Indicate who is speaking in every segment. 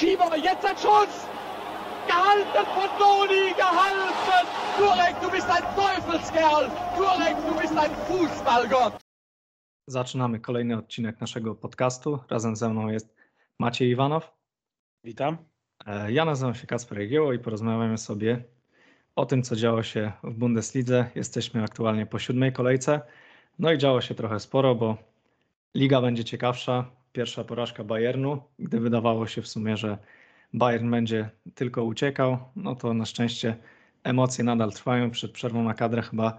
Speaker 1: Schieber, jetzt ein Schuss! Gehalten von Doni, gehalten! Turek, du bist ein Teufelskerl! Turek, du bist ein Fußballgott!
Speaker 2: Zaczynamy kolejny odcinek naszego podcastu. Razem ze mną jest Maciej Iwanow.
Speaker 3: Witam.
Speaker 2: E, Ja nazywam się Kasper Jagieło i porozmawiamy sobie o tym, co działo się w Bundeslidze. Jesteśmy aktualnie po siódmej kolejce. No i działo się trochę sporo, bo liga będzie ciekawsza. Pierwsza porażka Bayernu, gdy wydawało się w sumie, że Bayern będzie tylko uciekał, no to na szczęście emocje nadal trwają. Przed przerwą na kadrę chyba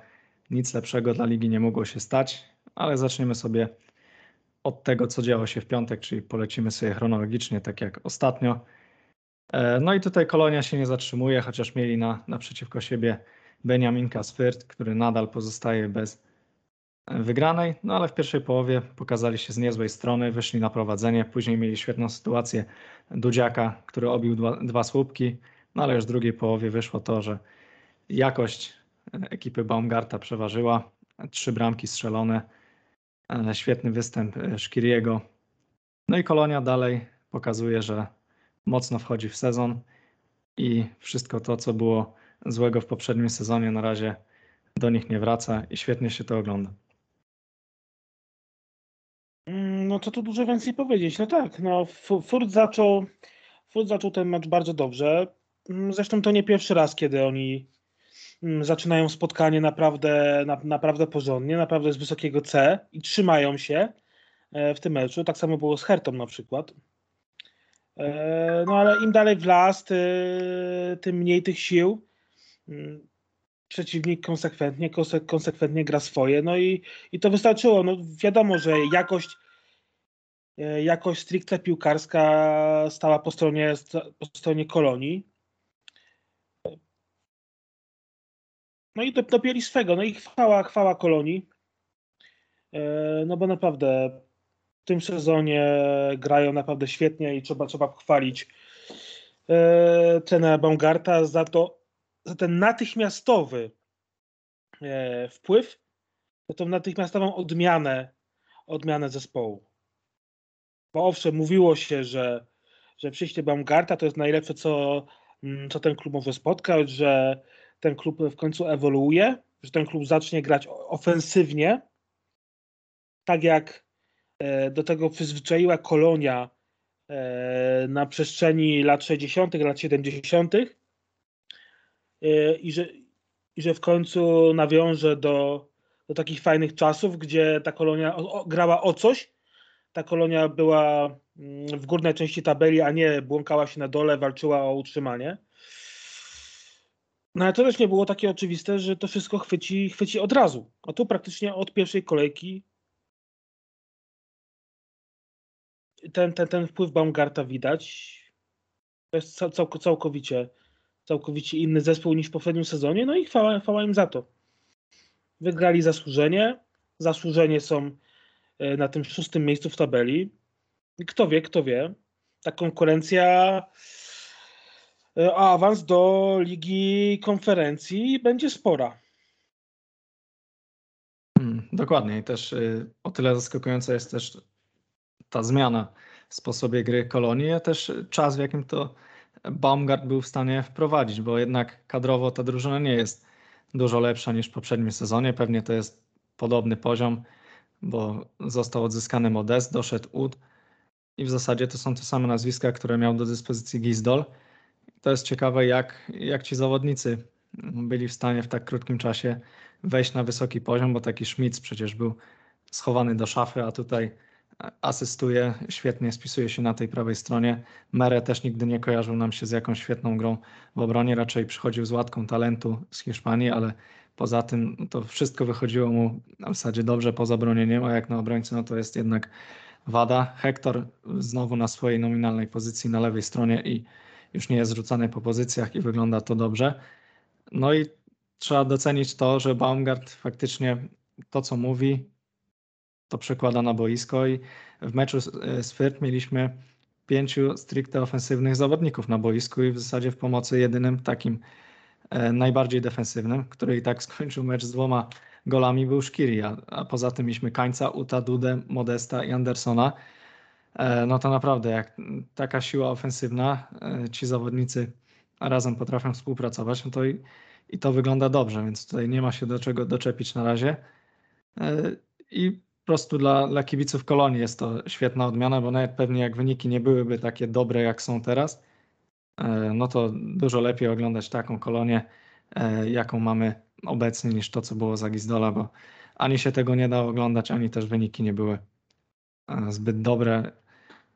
Speaker 2: nic lepszego dla ligi nie mogło się stać, ale zaczniemy sobie od tego, co działo się w piątek, czyli polecimy sobie chronologicznie, tak jak ostatnio. E, No i tutaj Kolonia się nie zatrzymuje, chociaż mieli na, naprzeciwko siebie Beniaminka Sfyrt, który nadal pozostaje bez wygranej, no ale w pierwszej połowie pokazali się z niezłej strony, wyszli na prowadzenie, później mieli świetną sytuację Dudziaka, który obił dwa, dwa słupki, no ale już w drugiej połowie wyszło to, że jakość e, ekipy Baumgarta przeważyła, trzy bramki strzelone, e, świetny występ e, Szkiriego, no i Kolonia dalej pokazuje, że mocno wchodzi w sezon i wszystko to, co było złego w poprzednim sezonie, na razie do nich nie wraca i świetnie się to ogląda.
Speaker 3: No co tu dużo więcej powiedzieć? No tak, no Fu- Furt zaczął, Furt zaczął ten mecz bardzo dobrze. Mm, Zresztą to nie pierwszy raz, kiedy oni mm, zaczynają spotkanie naprawdę, na, naprawdę porządnie, naprawdę z wysokiego C i trzymają się e, w tym meczu. Tak samo było z Hertą na przykład. E, No ale im dalej w las, ty- tym mniej tych sił. Mm, Przeciwnik konsekwentnie, konse- konsekwentnie gra swoje, no i, i to wystarczyło. No wiadomo, że jakość, e, jakość stricte piłkarska stała po stronie, po stronie kolonii. No i do- dopięli swego. No i chwała, chwała kolonii. E, No bo naprawdę w tym sezonie grają naprawdę świetnie i trzeba, trzeba chwalić e, trenera Baumgarta za to, za ten natychmiastowy wpływ, za tą natychmiastową odmianę, odmianę zespołu. Bo owszem, mówiło się, że, że przyjście Baumgarta to jest najlepsze, co, mm, co ten klub może spotkać, że ten klub w końcu ewoluuje, że ten klub zacznie grać ofensywnie, tak jak e, do tego przyzwyczaiła Kolonia e, na przestrzeni lat 60., lat 70. e, i że, i że w końcu nawiąże do, do takich fajnych czasów, gdzie ta Kolonia grała o coś, ta Kolonia była mm, w górnej części tabeli, a nie błąkała się na dole, walczyła o utrzymanie. No ale to też nie było takie oczywiste, że to wszystko chwyci, chwyci od razu. A tu praktycznie od pierwszej kolejki ten, ten, ten wpływ Baumgarta widać. To jest cał, cał, całkowicie, całkowicie inny zespół niż w poprzednim sezonie, no i chwała, chwała im za to. Wygrali zasłużenie. Zasłużenie są na tym szóstym miejscu w tabeli. Kto wie, kto wie. Ta konkurencja e, o awans do Ligi Konferencji będzie spora.
Speaker 2: Mm, Dokładnie i też y, o tyle zaskakująca jest też ta zmiana w sposobie gry Kolonii, a też czas, w jakim to Baumgart był w stanie wprowadzić, bo jednak kadrowo ta drużyna nie jest dużo lepsza niż w poprzednim sezonie. Pewnie to jest podobny poziom, bo został odzyskany Modest, doszedł Ud i w zasadzie to są te same nazwiska, które miał do dyspozycji Gizdol. To jest ciekawe, jak, jak ci zawodnicy byli w stanie w tak krótkim czasie wejść na wysoki poziom, bo taki Schmitz przecież był schowany do szafy, a tutaj asystuje, świetnie spisuje się na tej prawej stronie. Mere też nigdy nie kojarzył nam się z jakąś świetną grą w obronie, raczej przychodził z łatką talentu z Hiszpanii, ale poza tym to wszystko wychodziło mu w zasadzie dobrze poza bronieniem, a jak na obrońcę no to jest jednak wada. Hector znowu na swojej nominalnej pozycji na lewej stronie i już nie jest rzucany po pozycjach i wygląda to dobrze. No i trzeba docenić to, że Baumgart faktycznie to, co mówi, to przekłada na boisko i w meczu z, Fürth mieliśmy pięciu stricte ofensywnych zawodników na boisku i w zasadzie w pomocy jedynym takim najbardziej defensywnym, który i tak skończył mecz z dwoma golami był Szkiri, a, poza tym mieliśmy Kańca, Uta, Dudę, Modesta i Andersona. no to naprawdę jak taka siła ofensywna, ci zawodnicy razem potrafią współpracować, no to i, i to wygląda dobrze, więc tutaj nie ma się do czego doczepić na razie. I po prostu dla, dla kibiców Kolonii jest to świetna odmiana, bo nawet pewnie jak wyniki nie byłyby takie dobre, jak są teraz, no to dużo lepiej oglądać taką kolonię, jaką mamy obecnie, niż to, co było za Gizdola, bo ani się tego nie da oglądać, ani też wyniki nie były zbyt dobre,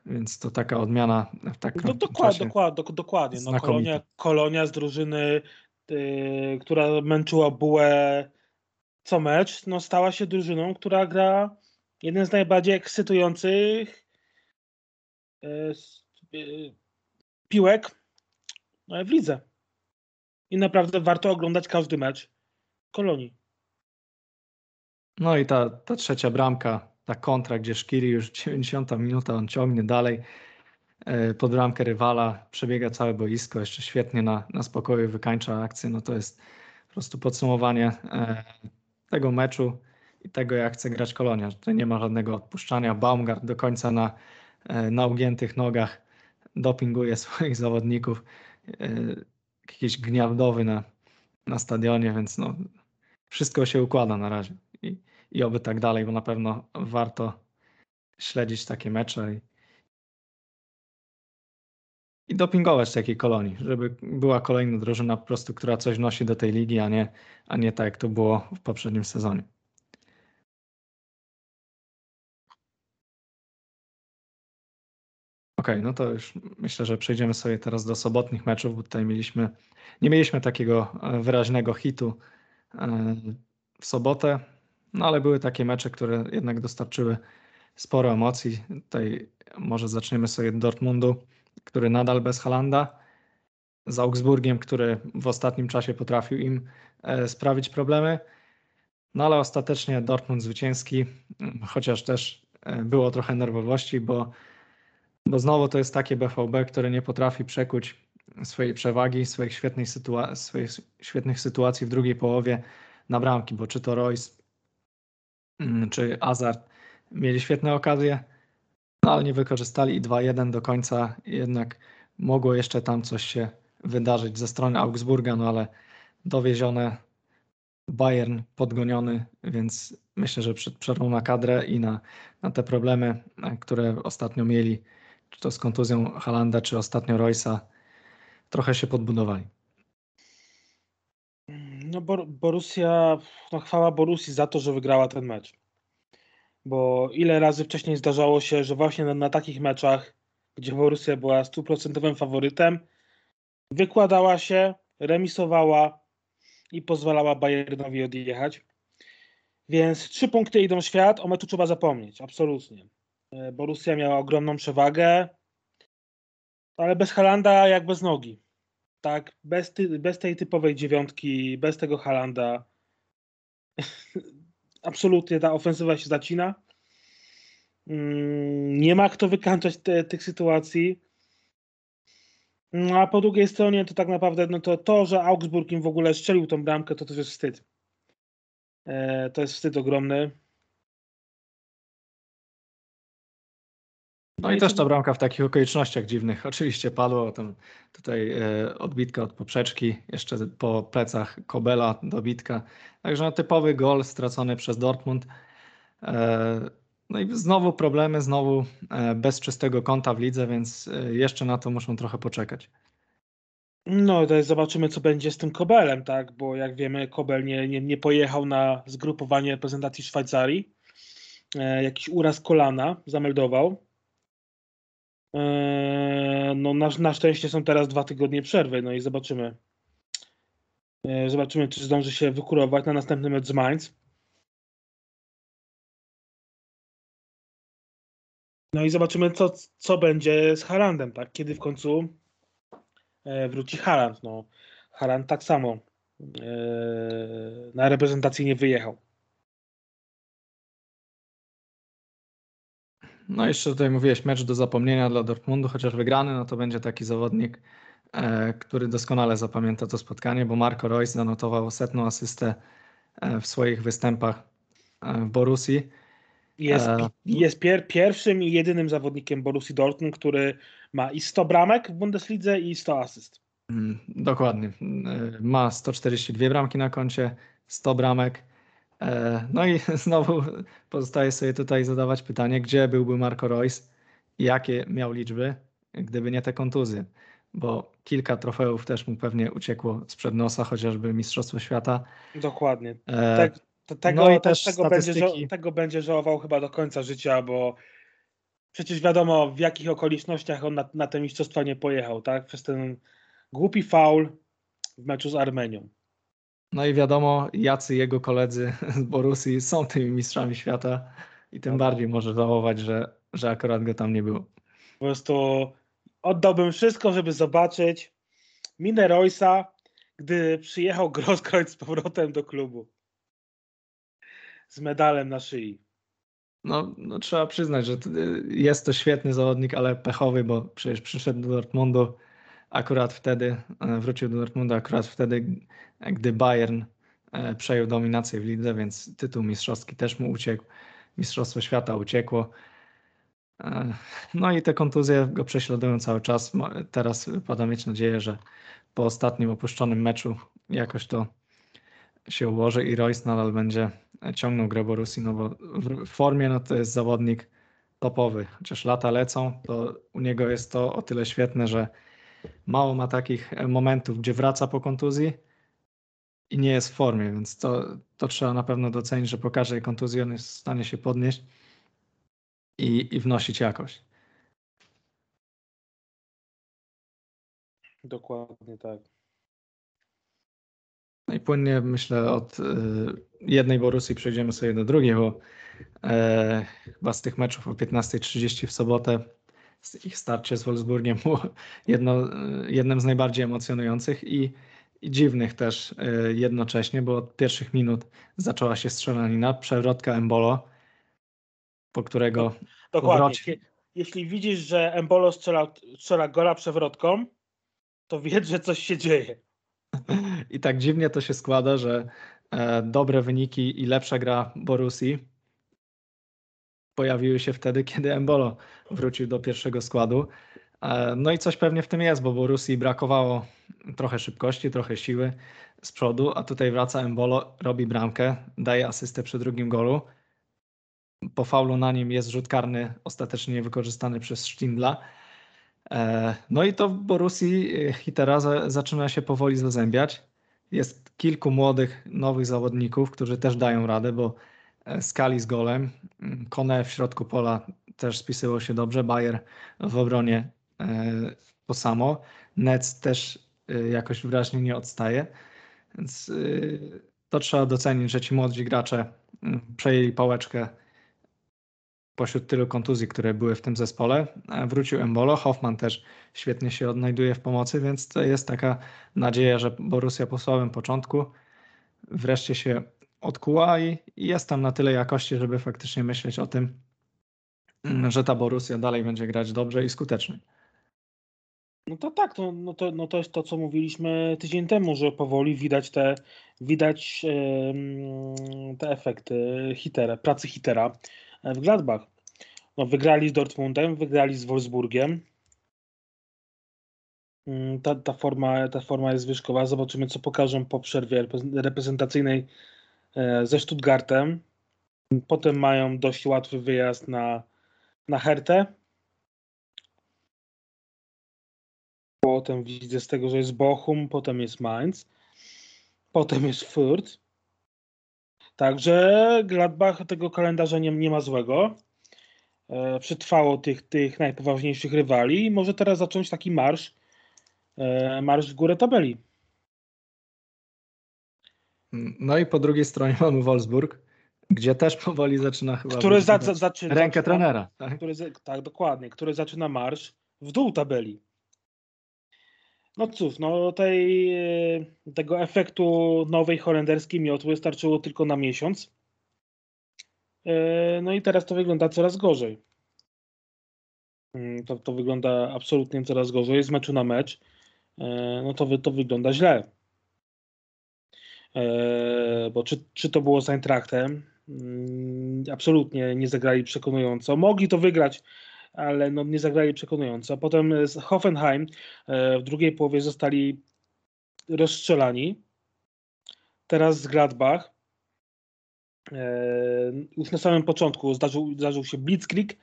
Speaker 2: więc to taka odmiana w takim
Speaker 3: no, dokładnie, dokładnie, dokładnie. No, kolonia, kolonia z drużyny, yy, która męczyła bułę co mecz, no, stała się drużyną, która gra jeden z najbardziej ekscytujących yy, yy, piłek w lidze. I naprawdę warto oglądać każdy mecz Kolonii.
Speaker 2: No i ta, ta trzecia bramka, ta kontra, gdzie Szkiri już 90 minuta, on ciągnie dalej e, pod bramkę rywala, przebiega całe boisko, jeszcze świetnie na, na spokoju wykańcza akcję, no to jest po prostu podsumowanie e, tego meczu i tego, jak chce grać Kolonia. Tutaj nie ma żadnego odpuszczania. Baumgart do końca na, e, na ugiętych nogach dopinguje swoich zawodników. Jakiś gniawdowy na, na stadionie, więc no, wszystko się układa na razie i, i oby tak dalej, bo na pewno warto śledzić takie mecze i, i dopingować takiej kolonii, żeby była kolejna drużyna po prostu, która coś nosi do tej ligi, a nie, a nie tak jak to było w poprzednim sezonie. Okej, okay, no to już myślę, że przejdziemy sobie teraz do sobotnich meczów, bo tutaj mieliśmy, nie mieliśmy takiego e, wyraźnego hitu e, w sobotę, no ale były takie mecze, które jednak dostarczyły sporo emocji. Tutaj może zaczniemy sobie od Dortmundu, który nadal bez Halanda, z Augsburgiem, który w ostatnim czasie potrafił im e, sprawić problemy. No ale ostatecznie Dortmund zwycięski, chociaż też było trochę nerwowości, bo bo znowu to jest takie BVB, które nie potrafi przekuć swojej przewagi, swoich świetnych, sytua swoich świetnych sytuacji w drugiej połowie na bramki, bo czy to Royce, mm, czy Azar mieli świetne okazje, no ale nie wykorzystali i 2-1 do końca jednak mogło jeszcze tam coś się wydarzyć ze strony Augsburga, no ale dowiezione Bayern podgoniony, więc myślę, że przed przerwą na kadrę i na, na te problemy, które ostatnio mieli, czy to z kontuzją Halanda, czy ostatnio Roysa, trochę się podbudowali.
Speaker 3: No Bor Borussia, no chwała Borussii za to, że wygrała ten mecz. Bo ile razy wcześniej zdarzało się, że właśnie na, na takich meczach, gdzie Borussia była stuprocentowym faworytem, wykładała się, remisowała i pozwalała Bayernowi odjechać. Więc trzy punkty idą świat, o meczu trzeba zapomnieć, absolutnie. E, Borussia miała ogromną przewagę, ale bez Halanda jak bez nogi. Tak, bez, ty, bez tej typowej dziewiątki, bez tego Halanda absolutnie ta ofensywa się zacina. Mm, nie ma kto wykańczać te, tych sytuacji. No, a po drugiej stronie to tak naprawdę no to, to, że Augsburg im w ogóle strzelił tą bramkę, to to jest wstyd. E, to jest wstyd ogromny.
Speaker 2: No i też ta bramka w takich okolicznościach dziwnych. Oczywiście padło tam tutaj e, odbitka od poprzeczki, jeszcze po plecach Kobela dobitka. Także no, typowy gol stracony przez Dortmund. E, no i znowu problemy, znowu e, bez czystego kąta w lidze, więc jeszcze na to muszą trochę poczekać.
Speaker 3: No, to zobaczymy, co będzie z tym Kobelem, tak? Bo jak wiemy, Kobel nie, nie, nie pojechał na zgrupowanie reprezentacji Szwajcarii. E, jakiś uraz kolana zameldował. Eee, no na, na szczęście są teraz dwa tygodnie przerwy, no i zobaczymy. Eee, zobaczymy, czy zdąży się wykurować na następny mecz z Mainz. No i zobaczymy, co, co będzie z Harandem, tak? Kiedy w końcu e, wróci Harand. No, Harand tak samo na reprezentację nie wyjechał.
Speaker 2: No jeszcze tutaj mówiłeś mecz do zapomnienia dla Dortmundu, chociaż wygrany, no to będzie taki zawodnik, e, który doskonale zapamięta to spotkanie, bo Marco Reus zanotował setną asystę e, w swoich występach e, w Borussii.
Speaker 3: Jest, jest pier, pierwszym i jedynym zawodnikiem Borussii Dortmund, który ma i 100 bramek w Bundeslidze i 100 asyst.
Speaker 2: Mm, Dokładnie. Ma 142 bramki na koncie, 100 bramek. E, No i znowu pozostaje sobie tutaj zadawać pytanie, gdzie byłby Marco Reus i jakie miał liczby, gdyby nie te kontuzje. Bo kilka trofeów też mu pewnie uciekło sprzed nosa, chociażby Mistrzostwo Świata.
Speaker 3: Dokładnie. Tak, tego,
Speaker 2: no i też
Speaker 3: tego, będzie, tego będzie żałował chyba do końca życia, bo przecież wiadomo w jakich okolicznościach on na, na te mistrzostwa nie pojechał, tak? Przez ten głupi faul w meczu z Armenią.
Speaker 2: No i wiadomo, jacy jego koledzy z Borussii są tymi mistrzami świata i tym
Speaker 3: No.
Speaker 2: bardziej może żałować, że, że akurat go tam nie było.
Speaker 3: Po prostu oddałbym wszystko, żeby zobaczyć minę Roysa, gdy przyjechał Grosskreutz z powrotem do klubu. Z medalem na szyi.
Speaker 2: No, no trzeba przyznać, że jest to świetny zawodnik, ale pechowy, bo przecież przyszedł do Dortmundu akurat wtedy, e, wrócił do Dortmundu akurat wtedy, gdy Bayern e, przejął dominację w lidze, więc tytuł mistrzowski też mu uciekł, Mistrzostwo Świata uciekło. E, No i te kontuzje go prześladują cały czas. Teraz pada mieć nadzieję, że po ostatnim opuszczonym meczu jakoś to się ułoży i Royce nadal będzie ciągnął grę Borussii, no bo w formie no to jest zawodnik topowy. Chociaż lata lecą, to u niego jest to o tyle świetne, że mało ma takich momentów, gdzie wraca po kontuzji i nie jest w formie, więc to, to trzeba na pewno docenić, że po każdej kontuzji on jest w stanie się podnieść i, i wnosić jakość.
Speaker 3: Dokładnie tak.
Speaker 2: No i płynnie myślę od y, jednej Borussii przejdziemy sobie do drugiej, bo e, chyba z tych meczów o 15.30 w sobotę ich starcie z Wolfsburgiem było jedno, y, jednym z najbardziej emocjonujących i, i dziwnych też y, jednocześnie, bo od pierwszych minut zaczęła się strzelanina, przewrotka Embolo, po którego
Speaker 3: Dokładnie.
Speaker 2: Powrocie.
Speaker 3: Jeśli widzisz, że Embolo strzela, strzela gola przewrotką, to wiedz, że coś się dzieje.
Speaker 2: I tak dziwnie to się składa, że e, dobre wyniki i lepsza gra Borussii pojawiły się wtedy, kiedy Embolo wrócił do pierwszego składu. E, no i coś pewnie w tym jest, bo Borussii brakowało trochę szybkości, trochę siły z przodu, a tutaj wraca Embolo, robi bramkę, daje asystę przy drugim golu. Po faulu na nim jest rzut karny ostatecznie niewykorzystany przez Sztindla. E, No i to w Borussii e, Hitera za- zaczyna się powoli zazębiać. Jest kilku młodych, nowych zawodników, którzy też dają radę, bo e, Skali z golem, mm, Kone w środku pola też spisywał się dobrze, Bayer w obronie e, to samo, Nec też e, jakoś wyraźnie nie odstaje, więc e, to trzeba docenić, że ci młodzi gracze mm, przejęli pałeczkę pośród tylu kontuzji, które były w tym zespole. E, Wrócił Embolo, Hoffman też świetnie się odnajduje w pomocy, więc to jest taka nadzieja, że Borussia po słabym początku wreszcie się odkuła i i jest tam na tyle jakości, żeby faktycznie myśleć o tym, mm, że ta Borussia dalej będzie grać dobrze i skutecznie.
Speaker 3: No to tak, to, no to, no to jest to, co mówiliśmy tydzień temu, że powoli widać te, widać te efekty hitera, pracy hitera w Gladbach. No, wygrali z Dortmundem, wygrali z Wolfsburgiem. Mm, Ta, ta, forma, ta forma jest wyżkowa. Zobaczymy, co pokażą po przerwie repre- reprezentacyjnej e, ze Stuttgartem. Potem mają dość łatwy wyjazd na, na Hertę. Potem widzę z tego, że jest Bochum, potem jest Mainz, potem jest Fürth. Także Gladbach tego kalendarza nie, nie ma złego. E, przetrwało tych, tych najpoważniejszych rywali i może teraz zacząć taki marsz, e, marsz w górę tabeli.
Speaker 2: No i po drugiej stronie mamy Wolfsburg, gdzie też powoli zaczyna chyba
Speaker 3: Który za, za, zaczyna,
Speaker 2: rękę
Speaker 3: zaczyna,
Speaker 2: trenera. Tak?
Speaker 3: który, tak, dokładnie, który zaczyna marsz w dół tabeli. No cóż, no tej, e, tego efektu nowej holenderskiej miotły starczyło tylko na miesiąc. E, No i teraz to wygląda coraz gorzej. Mm, To, to wygląda absolutnie coraz gorzej. Z meczu na mecz, e, no to, to wygląda źle. Bo czy, czy to było z Eintrachtem? Mm, absolutnie nie zagrali przekonująco. Mogli to wygrać, ale no nie zagrali przekonująco. Potem z Hoffenheim w drugiej połowie zostali rozstrzelani. Teraz z Gladbach. Już na samym początku zdarzył, zdarzył się Blitzkrieg,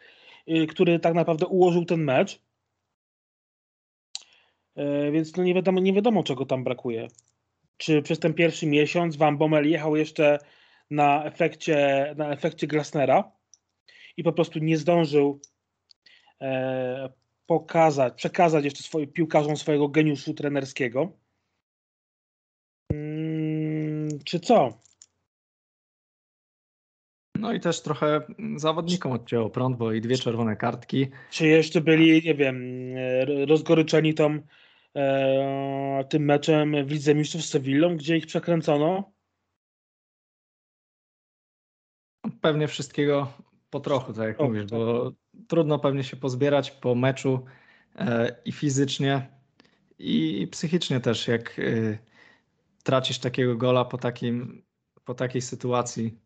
Speaker 3: który tak naprawdę ułożył ten mecz. Więc no nie wiadomo, nie wiadomo czego tam brakuje czy przez ten pierwszy miesiąc Van Bommel jechał jeszcze na efekcie, na efekcie Glasnera i po prostu nie zdążył e, pokazać, przekazać jeszcze swoim piłkarzom swojego geniuszu trenerskiego. Hmm, czy co?
Speaker 2: No i też trochę zawodnikom odcięło prąd, bo i dwie czerwone kartki.
Speaker 3: Czy jeszcze byli, nie wiem, e, rozgoryczeni tą e, tym meczem w Lidze Mistrzów z Sewillą, gdzie ich przekręcono?
Speaker 2: Pewnie wszystkiego po trochu, tak jak o, mówisz, tak. bo trudno pewnie się pozbierać po meczu e, i fizycznie, i psychicznie też, jak e, tracisz takiego gola po, takim, po takiej sytuacji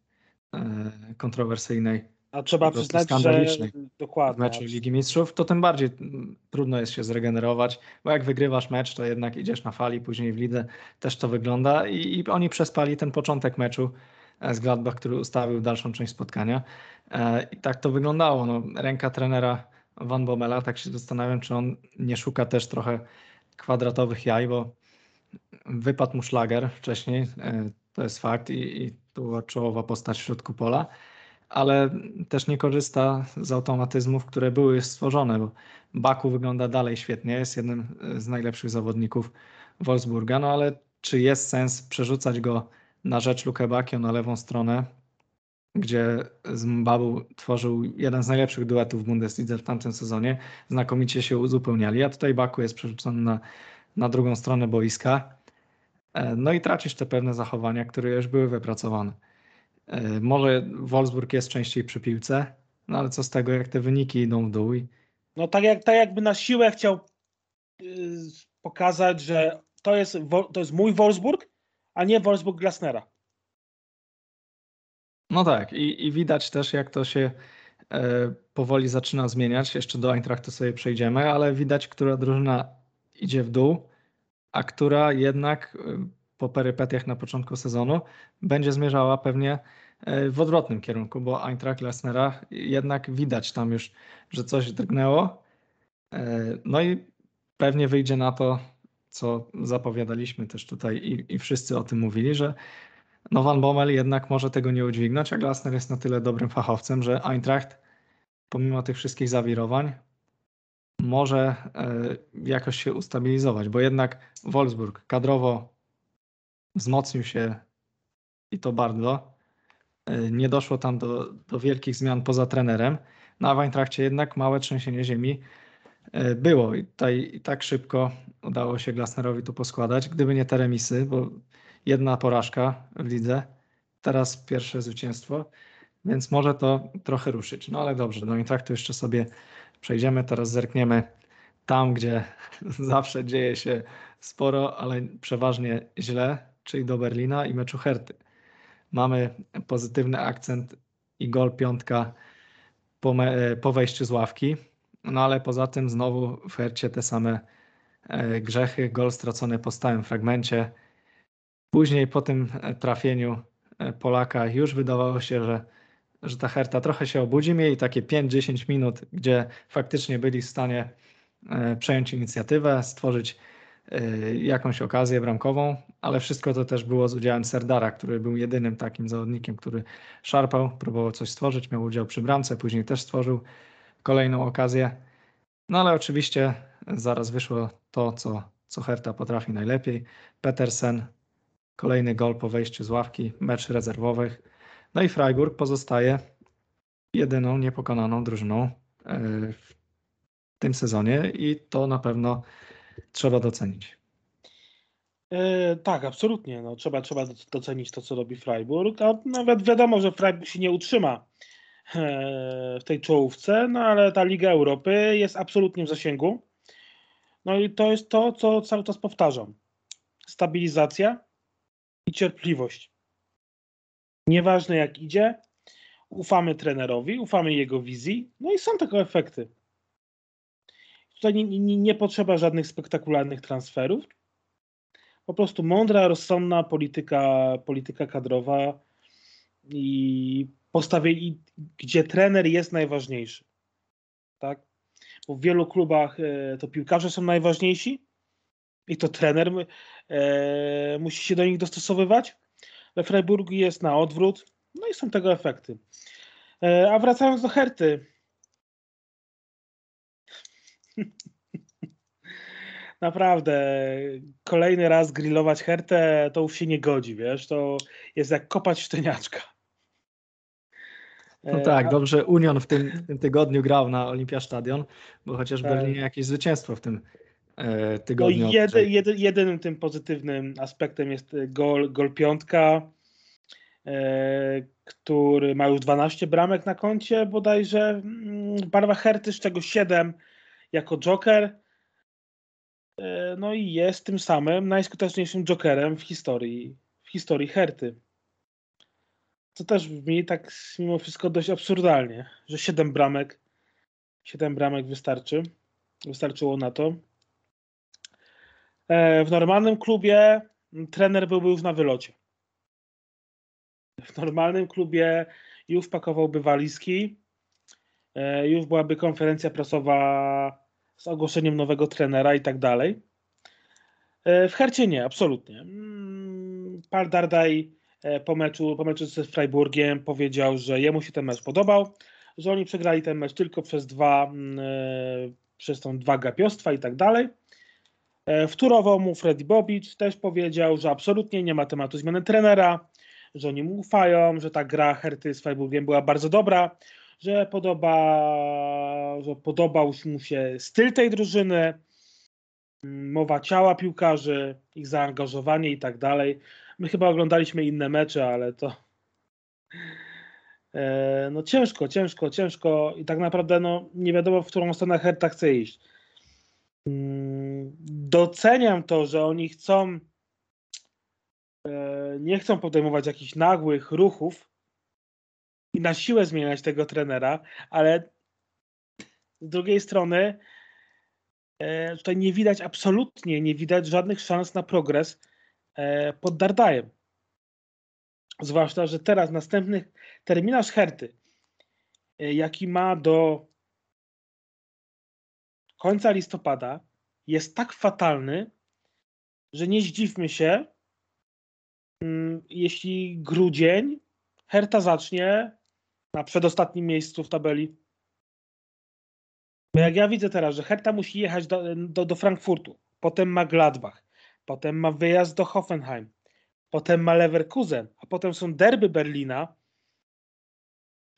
Speaker 2: e, kontrowersyjnej.
Speaker 3: A trzeba przyznać, że dokładnie.
Speaker 2: w meczu Ligi Mistrzów, to tym bardziej trudno jest się zregenerować, bo jak wygrywasz mecz, to jednak idziesz na fali, później w lidze też to wygląda i, i oni przespali ten początek meczu z Gladbach, który ustawił dalszą część spotkania. E, I tak to wyglądało. No, ręka trenera Van Bommela, tak się zastanawiam, czy on nie szuka też trochę kwadratowych jaj, bo wypadł mu szlager wcześniej, e, to jest fakt i, i to była czołowa postać w środku pola ale też nie korzysta z automatyzmów, które były stworzone, bo Baku wygląda dalej świetnie, jest jednym z najlepszych zawodników Wolfsburga, no ale czy jest sens przerzucać go na rzecz Luke Bakio na lewą stronę, gdzie z Mbabu tworzył jeden z najlepszych duetów w Bundeslidze w tamtym sezonie, znakomicie się uzupełniali, a tutaj Baku jest przerzucony na, na drugą stronę boiska, e, no i tracisz te pewne zachowania, które już były wypracowane. E, może Wolfsburg jest częściej przy piłce, no ale co z tego, jak te wyniki idą w dół?
Speaker 3: No tak, jak, tak jakby na siłę chciał yy, pokazać, że to jest, to jest mój Wolfsburg, a nie Wolfsburg Glasnera.
Speaker 2: No tak, i, i widać też, jak to się e, powoli zaczyna zmieniać. Jeszcze do Eintrachtu sobie przejdziemy, ale widać, która drużyna idzie w dół, a która jednak e, po perypetiach na początku sezonu będzie zmierzała pewnie e, w odwrotnym kierunku, bo Eintracht Lesnera jednak widać tam już, że coś drgnęło. E, no i pewnie wyjdzie na to, co zapowiadaliśmy też tutaj i, i wszyscy o tym mówili, że no Van Bommel jednak może tego nie udźwignąć, a Glasner jest na tyle dobrym fachowcem, że Eintracht pomimo tych wszystkich zawirowań może e, jakoś się ustabilizować, bo jednak Wolfsburg kadrowo wzmocnił się i to bardzo. E, nie doszło tam do, do wielkich zmian poza trenerem. Na Weintrachcie jednak małe trzęsienie ziemi było i, tutaj, tak szybko udało się Glasnerowi to poskładać. Gdyby nie te remisy, bo jedna porażka w lidze, teraz pierwsze zwycięstwo, więc może to trochę ruszyć. No ale dobrze, do Eintrachtu jeszcze sobie przejdziemy. Teraz zerkniemy tam, gdzie zawsze dzieje się sporo, ale przeważnie źle, czyli do Berlina i meczu Herty. Mamy pozytywny akcent i gol piątka po, po wejściu z ławki, no ale poza tym znowu w Hercie te same e, grzechy, gol stracony po stałym fragmencie. Później po tym e, trafieniu e, Polaka już wydawało się, że, że ta Herta trochę się obudzi. Mieli takie 5-10 minut, gdzie faktycznie byli w stanie przejąć inicjatywę, stworzyć jakąś okazję bramkową, ale wszystko to też było z udziałem Serdara, który był jedynym takim zawodnikiem, który szarpał, próbował coś stworzyć, miał udział przy bramce, później też stworzył kolejną okazję. No ale oczywiście zaraz wyszło to, co, co Herta potrafi najlepiej. Petersen, kolejny gol po wejściu z ławki, mecz rezerwowych. No i Freiburg pozostaje jedyną niepokonaną drużyną y, w tym sezonie i to na pewno trzeba docenić.
Speaker 3: E, tak, absolutnie. No, trzeba, trzeba docenić to, co robi Freiburg. A nawet wiadomo, że Freiburg się nie utrzyma e, w tej czołówce, no ale ta Liga Europy jest absolutnie w zasięgu. No i to jest to, co cały czas powtarzam. Stabilizacja i cierpliwość. Nieważne jak idzie, ufamy trenerowi, ufamy jego wizji, no i są tego efekty. Tutaj nie, nie, nie potrzeba żadnych spektakularnych transferów. Po prostu mądra, rozsądna polityka, polityka kadrowa i postawie, i, gdzie trener jest najważniejszy. Tak? Bo w wielu klubach e, to piłkarze są najważniejsi i to trener e, musi się do nich dostosowywać. We Freiburgu jest na odwrót, no i są tego efekty. E, a wracając do Herty. Naprawdę, kolejny raz grillować Hertę to już się nie godzi, wiesz, to jest jak kopać szczeniaczka.
Speaker 2: No tak, dobrze Union w tym, w tym tygodniu grał na Olimpia Stadion, bo chociaż tak. Berlinie jakieś zwycięstwo w tym e, tygodniu.
Speaker 3: No jedy, jedy, jedynym tym pozytywnym aspektem jest gol, gol piątka, e, który ma już 12 bramek na koncie bodajże mm, w barwach Herty, z czego 7 jako joker. E, no i jest tym samym najskuteczniejszym jokerem w historii, w historii Herty. Co też brzmi tak mimo wszystko dość absurdalnie, że 7 bramek 7 bramek wystarczy. Wystarczyło na to. E, w normalnym klubie trener byłby już na wylocie. W normalnym klubie już pakowałby walizki, e, już byłaby konferencja prasowa z ogłoszeniem nowego trenera i tak dalej. E, w Hercie nie, absolutnie. Mm, Par Dardaj po meczu, po meczu z Freiburgiem powiedział, że jemu się ten mecz podobał, że oni przegrali ten mecz tylko przez dwa, mm, przez tą dwa gapiostwa i tak dalej. Wtórował mu Freddy Bobic, też powiedział, że absolutnie nie ma tematu zmiany trenera, że oni mu ufają, że ta gra Herty z Freiburgiem była bardzo dobra, że podoba, że podobał mu się styl tej drużyny, mowa ciała piłkarzy, ich zaangażowanie i tak dalej. My chyba oglądaliśmy inne mecze, ale to e, no ciężko, ciężko, ciężko i tak naprawdę no, nie wiadomo, w którą stronę Herta chce iść. Mm, doceniam to, że oni chcą E, nie chcą podejmować jakichś nagłych ruchów i na siłę zmieniać tego trenera, ale z drugiej strony e, tutaj nie widać absolutnie, nie widać żadnych szans na progres pod Dardajem. Zwłaszcza, że teraz następny terminarz Herty, jaki ma do końca listopada, jest tak fatalny, że nie zdziwmy się, Mm, jeśli grudzień, Herta zacznie na przedostatnim miejscu w tabeli. Bo jak ja widzę teraz, że Herta musi jechać do, do, do Frankfurtu, potem ma Gladbach, potem ma wyjazd do Hoffenheim, potem ma Leverkusen, a potem są derby Berlina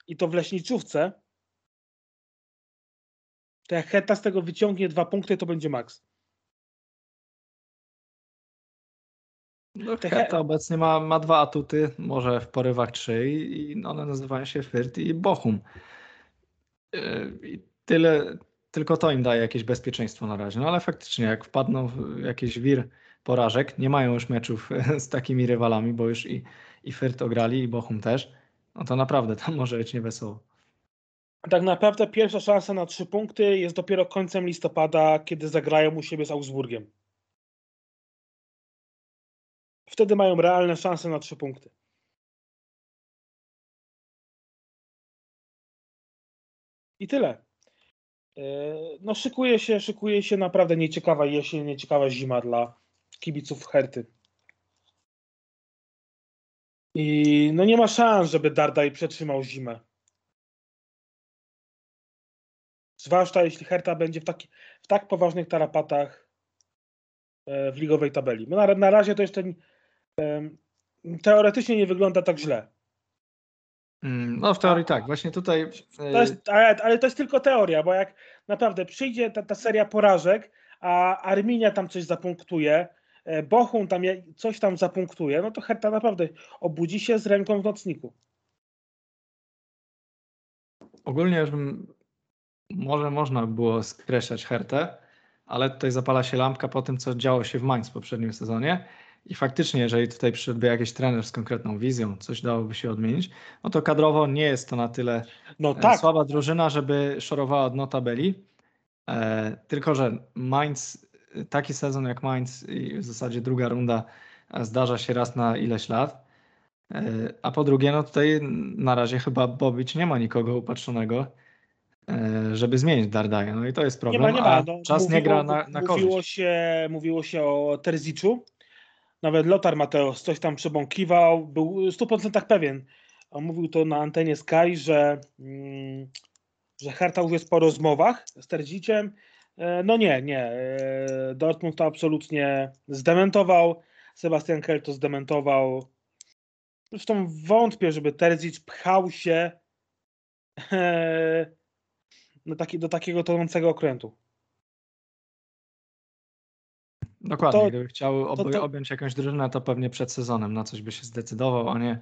Speaker 3: i to w Leśniczówce, to jak Herta z tego wyciągnie dwa punkty, to będzie maks.
Speaker 2: No, Hertha obecnie ma, ma dwa atuty, może w porywach trzy i one nazywają się Fyrt i Bochum. Yy, I tyle, tylko to im daje jakieś bezpieczeństwo na razie. No ale faktycznie, jak wpadną w jakiś wir porażek, nie mają już meczów z takimi rywalami, bo już i, i Fyrt ograli, i Bochum też, no to naprawdę tam może być niewesoło.
Speaker 3: Tak naprawdę pierwsza szansa na trzy punkty jest dopiero końcem listopada, kiedy zagrają u siebie z Augsburgiem. Wtedy mają realne szanse na trzy punkty. I tyle. E, no szykuje się, szykuje się naprawdę nieciekawa jesień, nieciekawa zima dla kibiców Herty. I no nie ma szans, żeby Dardaj przetrzymał zimę. Zwłaszcza jeśli Herta będzie w, taki, w tak poważnych tarapatach e, w ligowej tabeli. No na, na razie to jeszcze teoretycznie nie wygląda tak źle.
Speaker 2: Mm, no w teorii tak, właśnie tutaj.
Speaker 3: To jest, ale, ale, to jest tylko teoria, bo jak naprawdę przyjdzie ta, ta seria porażek, a Arminia tam coś zapunktuje, e, Bochum tam coś tam zapunktuje, no to Herta naprawdę obudzi się z ręką w nocniku.
Speaker 2: Ogólnie już bym, może można by było skreślać Hertę, ale tutaj zapala się lampka po tym, co działo się w Mainz w poprzednim sezonie I faktycznie, jeżeli tutaj przyszedłby jakiś trener z konkretną wizją, coś dałoby się odmienić, no to kadrowo nie jest to na tyle
Speaker 3: No
Speaker 2: e,
Speaker 3: tak,
Speaker 2: słaba drużyna, żeby szorowała od nota tabeli. E, tylko, że Mainz, taki sezon jak Mainz i w zasadzie druga runda e, zdarza się raz na ileś lat. E, a po drugie, no tutaj na razie chyba Bobić nie ma nikogo upatrzonego, e, żeby zmienić Dardaja. No i to jest
Speaker 3: nie
Speaker 2: problem,
Speaker 3: ma, nie ma. No,
Speaker 2: czas nie gra na, na
Speaker 3: mówiło,
Speaker 2: korzyść.
Speaker 3: się, mówiło się o Terziczu. Nawet Lothar Mateusz coś tam przebąkiwał, był w 100% pewien. On mówił to na antenie Sky, że, mm, że Hertha już jest po rozmowach z Terziciem. E, No nie, nie. E, Dortmund to absolutnie zdementował. Sebastian Kell to zdementował. Zresztą wątpię, żeby Terzic pchał się e, do, taki, do takiego tonącego okrętu.
Speaker 2: Dokładnie,
Speaker 3: to-
Speaker 2: gdyby chciał ob-
Speaker 3: to- to-
Speaker 2: objąć jakąś drużynę, to pewnie przed sezonem na coś by się zdecydował, a nie,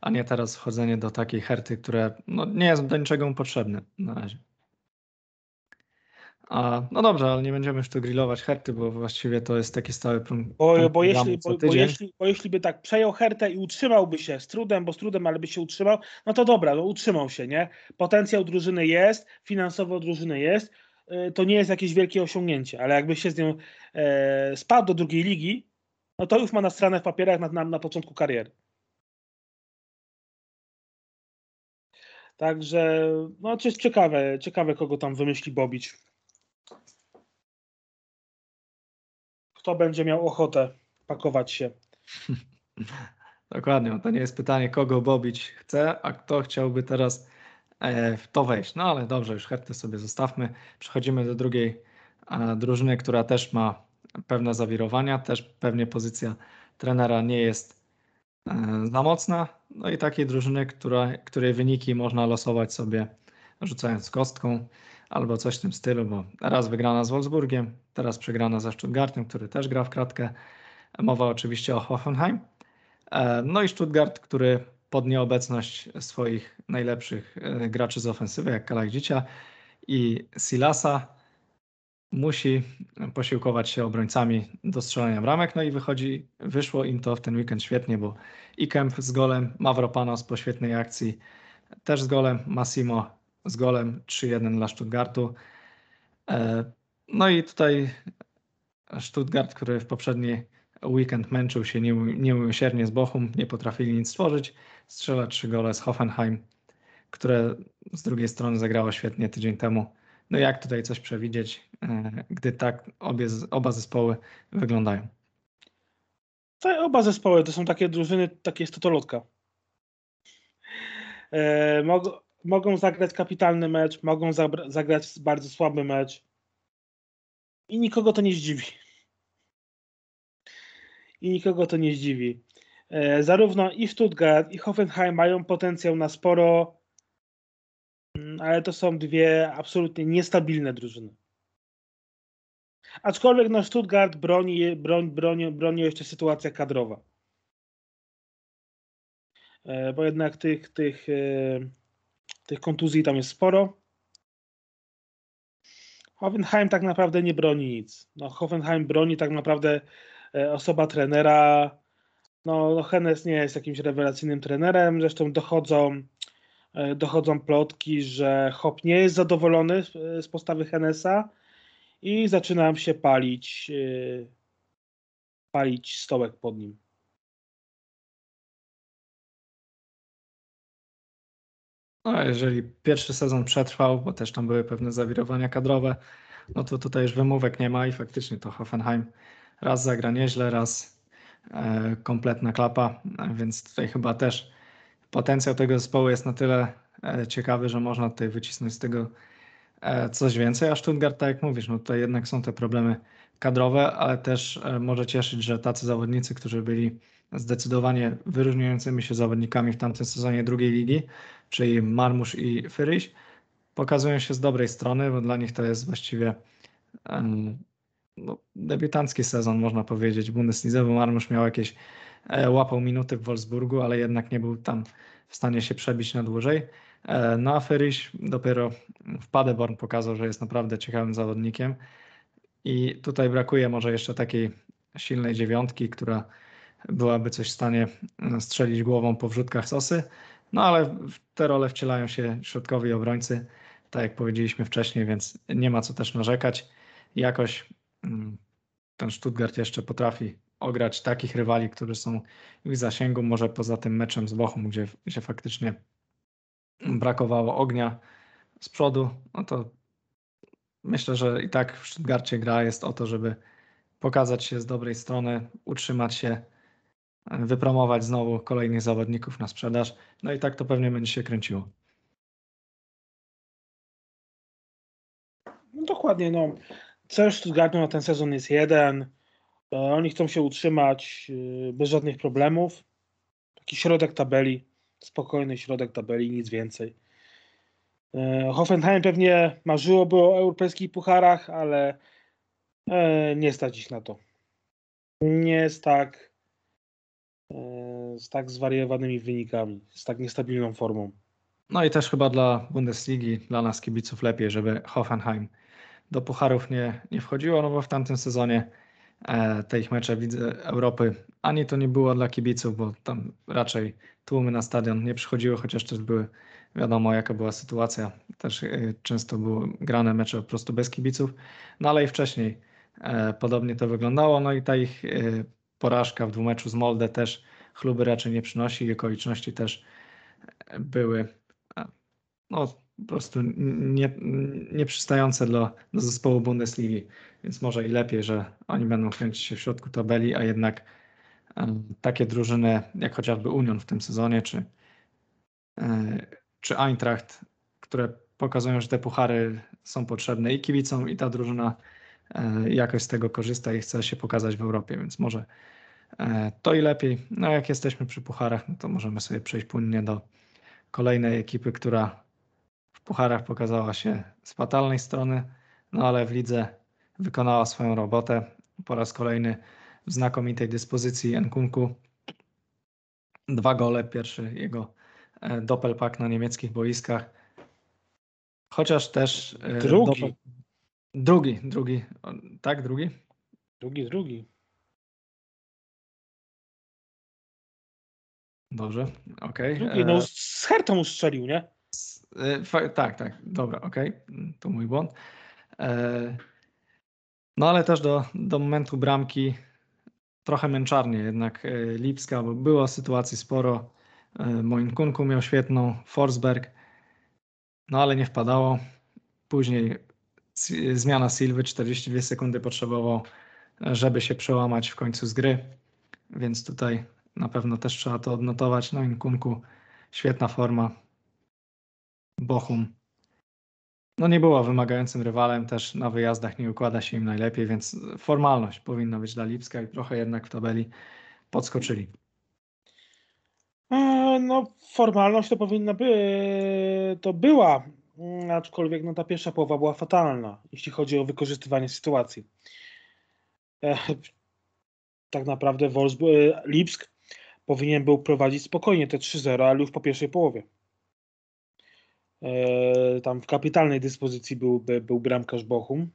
Speaker 2: a nie teraz wchodzenie do takiej herty, które no, nie jest do niczego mu potrzebne na razie. A, no dobrze, ale nie będziemy już tu grillować herty, bo właściwie to jest taki stały punkt
Speaker 3: Bo, bo, jeśli, bo, bo, jeśli, bo jeśli by tak przejął Hertę i utrzymałby się z trudem, bo z trudem, ale by się utrzymał, no to dobra, no utrzymał się, nie? Potencjał drużyny jest, finansowo drużyny jest, y, to nie jest jakieś wielkie osiągnięcie, ale jakby się z nią e, spadł do drugiej ligi, no to już ma na stronę w papierach na, na, na początku kariery. Także, no to jest ciekawe, ciekawe kogo tam wymyśli Bobić. Kto będzie miał ochotę pakować się.
Speaker 2: Dokładnie, to nie jest pytanie, kogo Bobić chce, a kto chciałby teraz e, w to wejść. No ale dobrze, już herty sobie zostawmy. Przechodzimy do drugiej e, drużyny, która też ma pewne zawirowania, też pewnie pozycja trenera nie jest e, za mocna. No i takiej drużyny, która, której wyniki można losować sobie rzucając kostką albo coś w tym stylu, bo raz wygrana z Wolfsburgiem, teraz przegrana ze Stuttgartem, który też gra w kratkę. Mowa oczywiście o Hoffenheim. E, No i Stuttgart, który pod nieobecność swoich najlepszych e, graczy z ofensywy, jak Kalajdzicia i Silasa, musi posiłkować się obrońcami do strzelania bramek. No i wychodzi, wyszło im to w ten weekend świetnie, bo i Kemp z golem, Mavropanos po świetnej akcji też z golem, Massimo z golem 3-1 dla Stuttgartu. E, No i tutaj Stuttgart, który w poprzedni weekend męczył się nieu- nieumiłosiernie z Bochum, nie potrafili nic stworzyć. Strzela trzy gole z Hoffenheim, które z drugiej strony zagrało świetnie tydzień temu. No jak tutaj coś przewidzieć, e, gdy tak obie, oba zespoły wyglądają?
Speaker 3: Te oba zespoły to są takie drużyny, takie jest totolotka. E, mogą zagrać kapitalny mecz, mogą zagrać bardzo słaby mecz i nikogo to nie zdziwi. I nikogo to nie zdziwi. E, zarówno i Stuttgart, i Hoffenheim mają potencjał na sporo, mm, ale to są dwie absolutnie niestabilne drużyny. Aczkolwiek no Stuttgart broni, broń, broni, broni jeszcze sytuacja kadrowa. E, Bo jednak tych, tych, e, tych kontuzji tam jest sporo. Hoffenheim tak naprawdę nie broni nic. No, Hoffenheim broni tak naprawdę e, osoba trenera. No, no Hennes nie jest jakimś rewelacyjnym trenerem. Zresztą dochodzą, e, dochodzą plotki, że Hop nie jest zadowolony z, z postawy Hennesa i zaczynam się palić, palić stołek pod nim.
Speaker 2: No, jeżeli pierwszy sezon przetrwał, bo też tam były pewne zawirowania kadrowe, no to tutaj już wymówek nie ma i faktycznie to Hoffenheim raz zagra nieźle, raz e, kompletna klapa, e, więc tutaj chyba też potencjał tego zespołu jest na tyle e, ciekawy, że można tutaj wycisnąć z tego e, coś więcej, a Stuttgart, tak jak mówisz, no tutaj jednak są te problemy kadrowe, ale też e, może cieszyć, że tacy zawodnicy, którzy byli zdecydowanie wyróżniającymi się zawodnikami w tamtym sezonie drugiej ligi, czyli Marmusz i Fyryś, pokazują się z dobrej strony, bo dla nich to jest właściwie no, debiutancki sezon, można powiedzieć, Bundeslidze, bo Marmusz miał jakieś, e, łapał minuty w Wolfsburgu, ale jednak nie był tam w stanie się przebić na dłużej. E, No a Fyryś dopiero w Paderborn pokazał, że jest naprawdę ciekawym zawodnikiem i tutaj brakuje może jeszcze takiej silnej dziewiątki, która byłaby coś w stanie strzelić głową po wrzutkach sosy. No ale w te role wcielają się środkowi obrońcy, tak jak powiedzieliśmy wcześniej, więc nie ma co też narzekać. Jakoś mm, ten Stuttgart jeszcze potrafi ograć takich rywali, którzy są w zasięgu, może poza tym meczem z Bochum, gdzie, gdzie faktycznie brakowało ognia z przodu, no to myślę, że i tak w Stuttgarcie gra jest o to, żeby pokazać się z dobrej strony, utrzymać się, wypromować znowu kolejnych zawodników na sprzedaż. No i tak to pewnie będzie się kręciło.
Speaker 3: No dokładnie, no. Cel Stuttgartu na ten sezon jest jeden. E, oni chcą się utrzymać e, bez żadnych problemów. Taki środek tabeli, spokojny środek tabeli, nic więcej. E, Hoffenheim pewnie marzyłoby o europejskich pucharach, ale nie stać ich na to. Nie jest tak z tak zwariowanymi wynikami, z tak niestabilną formą.
Speaker 2: No i też chyba dla Bundesligi, dla nas kibiców lepiej, żeby Hoffenheim do pucharów nie, nie wchodziło, no bo w tamtym sezonie e, te ich mecze widzę Europy ani to nie było dla kibiców, bo tam raczej tłumy na stadion nie przychodziły, chociaż też były wiadomo jaka była sytuacja. Też e, często były grane mecze po prostu bez kibiców, no ale i wcześniej e, podobnie to wyglądało, no i ta ich porażka w dwumeczu z Molde też chluby raczej nie przynosi i okoliczności też były no, po prostu nie, nieprzystające dla, zespołu Bundesligi, więc może i lepiej, że oni będą kręcić się w środku tabeli, a jednak takie drużyny jak chociażby Union w tym sezonie, czy, e, czy Eintracht, które pokazują, że te puchary są potrzebne i kibicom, i ta drużyna jakoś z tego korzysta i chce się pokazać w Europie, więc może e, to i lepiej. No jak jesteśmy przy pucharach, no to możemy sobie przejść płynnie do kolejnej ekipy, która w pucharach pokazała się z fatalnej strony, no ale w lidze wykonała swoją robotę. Po raz kolejny w znakomitej dyspozycji Nkunku. Dwa gole, pierwszy jego e, doppelpack na niemieckich boiskach. Chociaż też...
Speaker 3: E, drugi. Doppel...
Speaker 2: Drugi, drugi. Tak, drugi?
Speaker 3: Drugi, drugi.
Speaker 2: Dobrze, okej. Okay.
Speaker 3: Drugi, no e, z Hertą ustrzelił, nie?
Speaker 2: Tak, tak, dobra, okej, okay. to mój błąd. No ale też do, do momentu bramki trochę męczarnie jednak e, Lipska, bo było sytuacji sporo. E, Moinkunku miał świetną, Forsberg, no ale nie wpadało. Później zmiana Silwy, 42 sekundy potrzebował, żeby się przełamać w końcu z gry, więc tutaj na pewno też trzeba to odnotować. No Inkunku, świetna forma. Bochum no nie było wymagającym rywalem, też na wyjazdach nie układa się im najlepiej, więc formalność powinna być dla Lipska i trochę jednak w tabeli podskoczyli.
Speaker 3: E, no, formalność to powinna by, to była, aczkolwiek no, ta pierwsza połowa była fatalna, jeśli chodzi o wykorzystywanie sytuacji. Tak naprawdę Wolfsburg, e, Lipsk powinien był prowadzić spokojnie te 3-0, ale już po pierwszej połowie. E, tam w kapitalnej dyspozycji był, był bramkarz Bochum.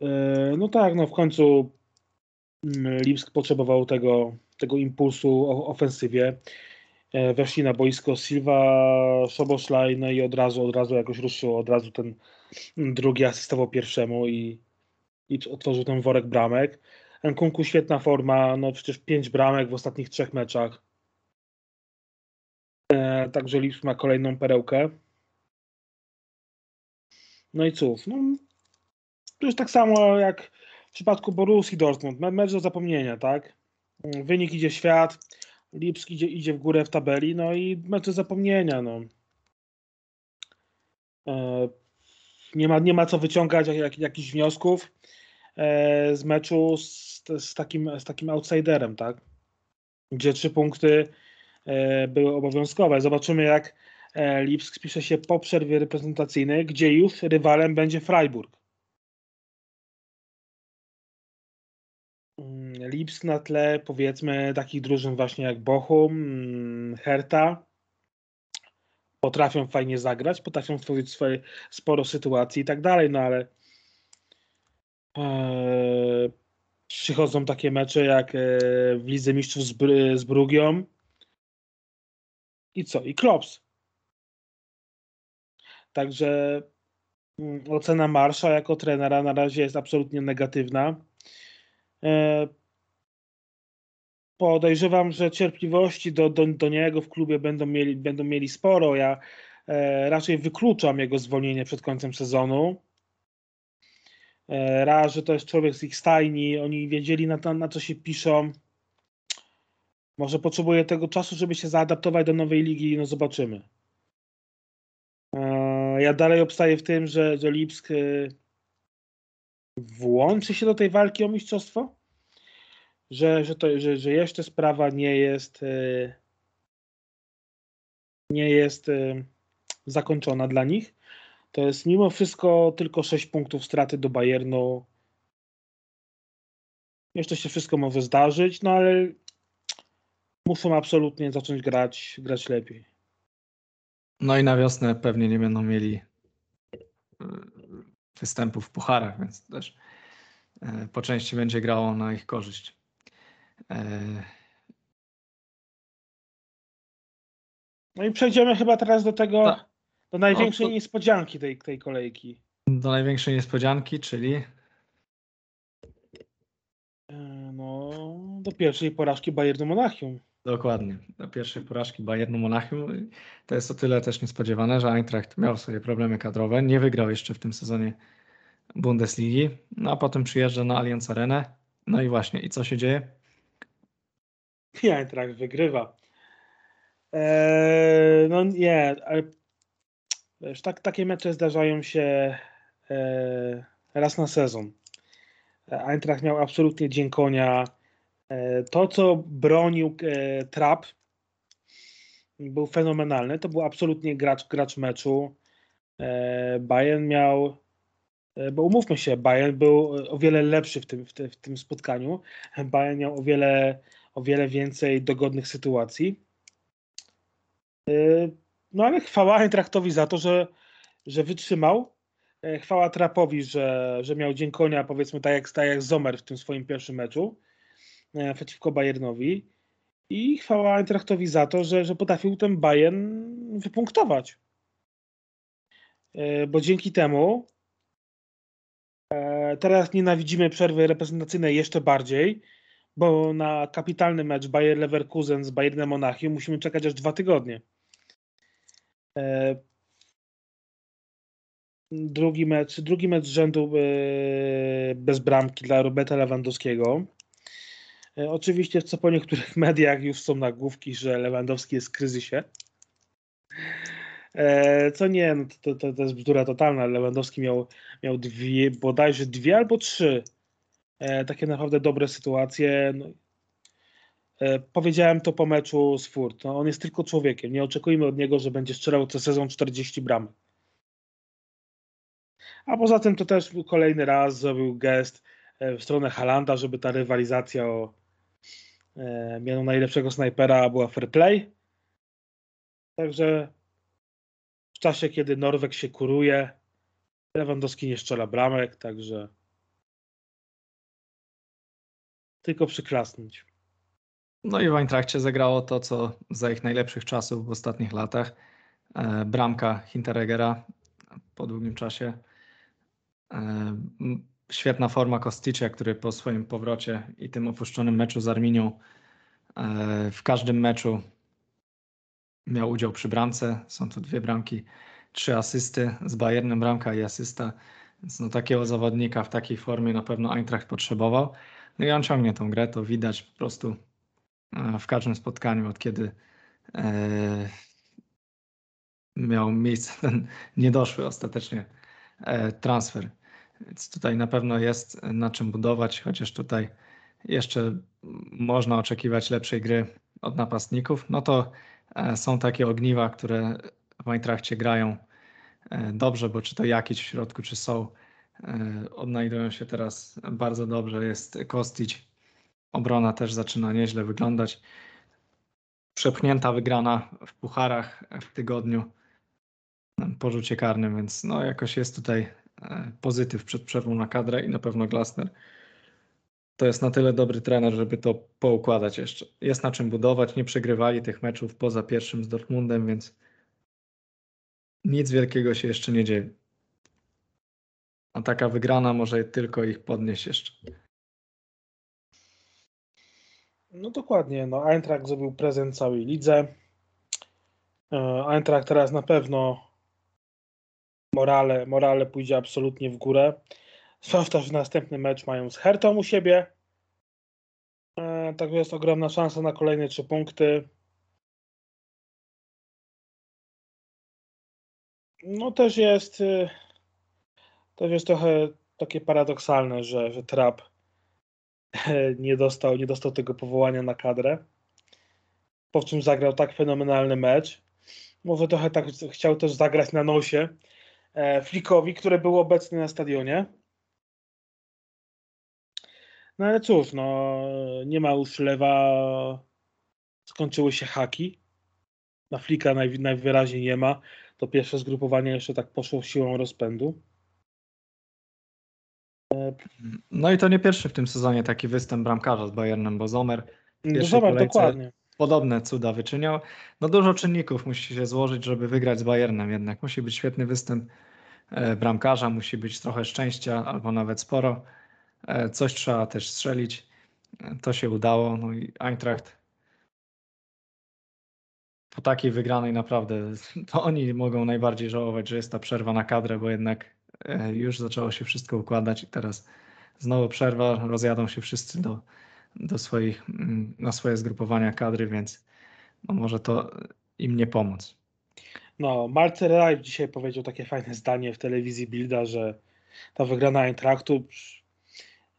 Speaker 3: E, no tak, no w końcu mm, Lipsk potrzebował tego, tego impulsu w ofensywie. E, weszli na boisko Silva, Soboszlaj, no i od razu, od razu jakoś ruszył, od razu ten drugi asystował pierwszemu i, i otworzył ten worek bramek. Nkunku świetna forma, no przecież pięć bramek w ostatnich trzech meczach. E, także Lipsk ma kolejną perełkę. No i cóż, no, to jest tak samo jak w przypadku Borussii Dortmund, mecz do zapomnienia, tak? Wynik idzie świat, Lipsk idzie, idzie w górę w tabeli, no i mecz do zapomnienia, no. E, nie ma, nie ma co wyciągać jak, jak, jakichś wniosków e, z meczu z, z, takim, z takim outsiderem, tak? Gdzie trzy punkty E, były obowiązkowe. Zobaczymy, jak e, Lipsk spisze się po przerwie reprezentacyjnej, gdzie już rywalem będzie Freiburg. Lipsk na tle powiedzmy takich drużyn właśnie jak Bochum, mm, Herta potrafią fajnie zagrać, potrafią stworzyć swoje sporo sytuacji i tak dalej, no ale e, przychodzą takie mecze jak e, w Lidze Mistrzów z, z Brugią. I co? I Klops. Także mm, ocena Marsza jako trenera na razie jest absolutnie negatywna. Podejrzewam, że cierpliwości do, do, do niego w klubie będą mieli, będą mieli sporo. Ja e, raczej wykluczam jego zwolnienie przed końcem sezonu. E, raz, że to jest człowiek z ich stajni, oni wiedzieli na, na co się piszą. Może potrzebuje tego czasu, żeby się zaadaptować do nowej ligi, no zobaczymy. E, ja dalej obstaję w tym, że, że Lipsk e, włączy się do tej walki o mistrzostwo, że, że, to, że, że jeszcze sprawa nie jest nie jest zakończona dla nich to jest mimo wszystko tylko 6 punktów straty do Bayernu. Jeszcze się wszystko może zdarzyć, no ale muszą absolutnie zacząć grać, grać lepiej.
Speaker 2: No i na wiosnę pewnie nie będą mieli e, występów w pucharach, więc też e, po części będzie grało na ich korzyść.
Speaker 3: No i przejdziemy chyba teraz do tego, Ta. Do największej no, to... niespodzianki tej, tej kolejki.
Speaker 2: Do największej niespodzianki, czyli?
Speaker 3: E, no, do pierwszej porażki Bayernu Monachium.
Speaker 2: Dokładnie, do pierwszej porażki Bayernu Monachium. To jest o tyle też niespodziewane, że Eintracht miał swoje problemy kadrowe, nie wygrał jeszcze w tym sezonie Bundesligi, no a potem przyjeżdża na Allianz Arenę. No i właśnie, i co się dzieje?
Speaker 3: I Eintracht wygrywa. Eee, no nie, ale Wiesz, tak, takie mecze zdarzają się e, raz na sezon. Eintracht miał absolutnie dzień konia. E, to, co bronił e, Trap, był fenomenalny. To był absolutnie gracz, gracz meczu. E, Bayern miał, e, bo umówmy się, Bayern był o wiele lepszy w tym, w, te, w tym spotkaniu. Bayern miał o wiele, o wiele więcej dogodnych sytuacji. E, no ale chwała Eintrachtowi za to, że, że wytrzymał. E, chwała Trapowi, że, że miał dzień konia, powiedzmy tak jak, tak jak Zomer w tym swoim pierwszym meczu e, przeciwko Bayernowi. I chwała Eintrachtowi za to, że, że potrafił ten Bayern wypunktować. Bo dzięki temu teraz nienawidzimy przerwy reprezentacyjnej jeszcze bardziej, bo na kapitalny mecz Bayer Leverkusen z Bayernem Monachium musimy czekać aż dwa tygodnie. E, drugi mecz, drugi mecz rzędu e, bez bramki dla Roberta Lewandowskiego. E, oczywiście, co po niektórych mediach już są nagłówki, że Lewandowski jest w kryzysie. Co nie, no to, to, to jest bzdura totalna. Lewandowski miał, miał dwie, bodajże dwie albo trzy takie naprawdę dobre sytuacje. No, E, powiedziałem to po meczu z Furt. No, on jest tylko człowiekiem. Nie oczekujmy od niego, że będzie strzelał co sezon 40 bram. A poza tym to też kolejny raz zrobił gest e, w stronę Halanda, żeby ta rywalizacja o e, miano najlepszego snajpera była fair play. Także w czasie, kiedy Norweg się kuruje, Lewandowski nie strzela bramek, także tylko przyklasnąć.
Speaker 2: No i w Eintrachcie zagrało to, co za ich najlepszych czasów w ostatnich latach. E, bramka Hintereggera po długim czasie. E, świetna forma Kosticia, który po swoim powrocie i tym opuszczonym meczu z Arminią e, w każdym meczu miał udział przy bramce. Są tu dwie bramki, trzy asysty z Bayernem bramka i asysta. Więc no, takiego zawodnika w takiej formie na pewno Eintracht potrzebował. No i on ciągnie tą grę, to widać po prostu w każdym spotkaniu, od kiedy e, miał miejsce ten niedoszły ostatecznie e, transfer. Więc tutaj na pewno jest na czym budować, chociaż tutaj jeszcze można oczekiwać lepszej gry od napastników. No to e, są takie ogniwa, które w Eintrachcie grają dobrze, bo czy to jakiś w środku, czy są, odnajdują się teraz bardzo dobrze. Jest Kostić, Obrona też zaczyna nieźle wyglądać. Przepchnięta wygrana w pucharach w tygodniu po rzucie karnym, więc no jakoś jest tutaj e, pozytyw przed przerwą na kadrę i na pewno Glasner to jest na tyle dobry trener, żeby to poukładać jeszcze. Jest na czym budować, nie przegrywali tych meczów poza pierwszym z Dortmundem, więc nic wielkiego się jeszcze nie dzieje. A taka wygrana może tylko ich podnieść jeszcze.
Speaker 3: No dokładnie, no Eintracht zrobił prezent całej lidze. E, Eintracht teraz na pewno morale, morale pójdzie absolutnie w górę. Zwłaszcza, że następny mecz mają z Hertą u siebie. Także jest ogromna szansa na kolejne trzy punkty. No też jest y, też jest trochę takie paradoksalne, że, że Trap nie dostał, nie dostał tego powołania na kadrę. Po czym zagrał tak fenomenalny mecz. Może trochę tak chciał też zagrać na nosie e, Flikowi, który był obecny na stadionie. No ale cóż, no nie ma już lewa, skończyły się haki. Na Flika naj, najwyraźniej nie ma. To pierwsze zgrupowanie jeszcze tak poszło siłą rozpędu.
Speaker 2: No i to nie pierwszy w tym sezonie taki występ bramkarza z Bayernem, bo Zomer
Speaker 3: no Zomer, dokładnie.
Speaker 2: podobne cuda wyczyniał. No dużo czynników musi się złożyć, żeby wygrać z Bayernem jednak. Musi być świetny występ e, bramkarza, musi być trochę szczęścia albo nawet sporo. E, coś trzeba też strzelić. E, to się udało. No i Eintracht po takiej wygranej naprawdę to oni mogą najbardziej żałować, że jest ta przerwa na kadrę, bo jednak już zaczęło się wszystko układać i teraz znowu przerwa, rozjadą się wszyscy do, do swoich, mm, na swoje zgrupowania kadry, więc no może to im nie pomóc.
Speaker 3: No, Marcel Reif dzisiaj powiedział takie fajne zdanie w telewizji Bilda, że ta wygrana Eintrachtu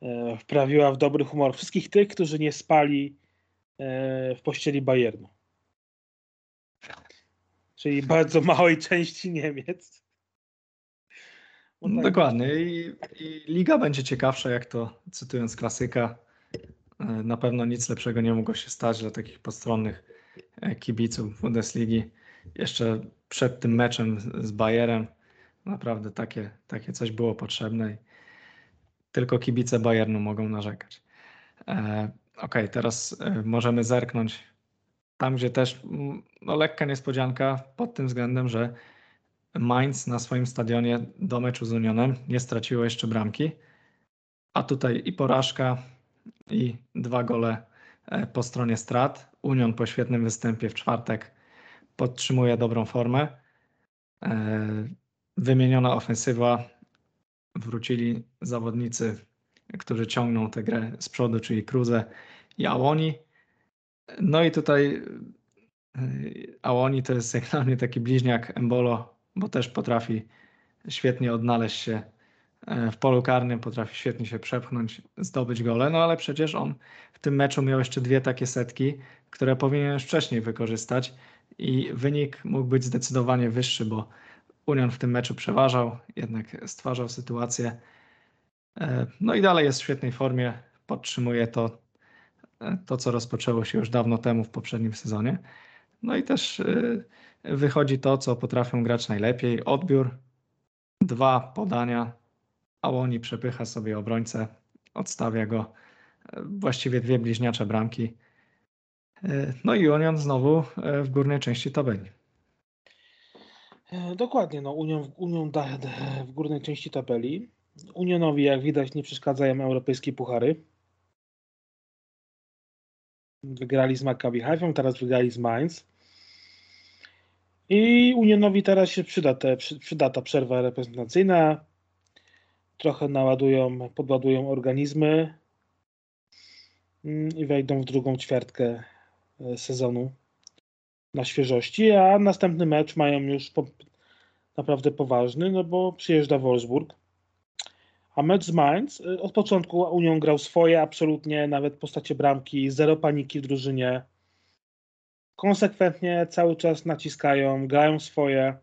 Speaker 3: e, wprawiła w dobry humor wszystkich tych, którzy nie spali e, w pościeli Bayernu. Czyli bardzo małej części Niemiec.
Speaker 2: No tak. Dokładnie. I, I, liga będzie ciekawsza, jak to cytując klasyka. E, na pewno nic lepszego nie mogło się stać dla takich postronnych e, kibiców Bundesligi. Jeszcze przed tym meczem z Bayerem naprawdę takie, takie coś było potrzebne i tylko kibice Bayernu mogą narzekać. E, ok, teraz e, możemy zerknąć tam, gdzie też no, lekka niespodzianka pod tym względem, że Mainz na swoim stadionie do meczu z Unionem nie straciło jeszcze bramki, a tutaj i porażka, i dwa gole e, po stronie strat. Union po świetnym występie w czwartek podtrzymuje dobrą formę. E, wymieniona ofensywa, wrócili zawodnicy, którzy ciągną tę grę z przodu, czyli Cruze i Awoni. No i tutaj e, Awoni to jest jak dla mnie taki bliźniak Embolo bo też potrafi świetnie odnaleźć się e, w polu karnym, potrafi świetnie się przepchnąć, zdobyć gole, no ale przecież on w tym meczu miał jeszcze dwie takie setki, które powinien już wcześniej wykorzystać i wynik mógł być zdecydowanie wyższy, bo Union w tym meczu przeważał, jednak stwarzał sytuację. E, no i dalej jest w świetnej formie, podtrzymuje to, e, to co rozpoczęło się już dawno temu w poprzednim sezonie. No i też wychodzi to, co potrafią grać najlepiej. Odbiór, dwa podania, a oni przepycha sobie obrońcę, odstawia go. Właściwie dwie bliźniacze bramki. No i Union znowu e, w górnej części tabeli.
Speaker 3: E, dokładnie, no Union, Union da, w górnej części tabeli. Unionowi, jak widać, nie przeszkadzają europejskie puchary. Wygrali z Maccabi Haifą, teraz wygrali z Mainz. I Unionowi teraz się przyda, te, przyda ta przerwa reprezentacyjna. Trochę naładują, podładują organizmy mm, i wejdą w drugą ćwiartkę e, sezonu na świeżości, a następny mecz mają już po, naprawdę poważny, no bo przyjeżdża Wolfsburg. A mecz z Mainz, e, od początku Union grał swoje, absolutnie, nawet w postacie bramki, zero paniki w drużynie konsekwentnie cały czas naciskają, grają swoje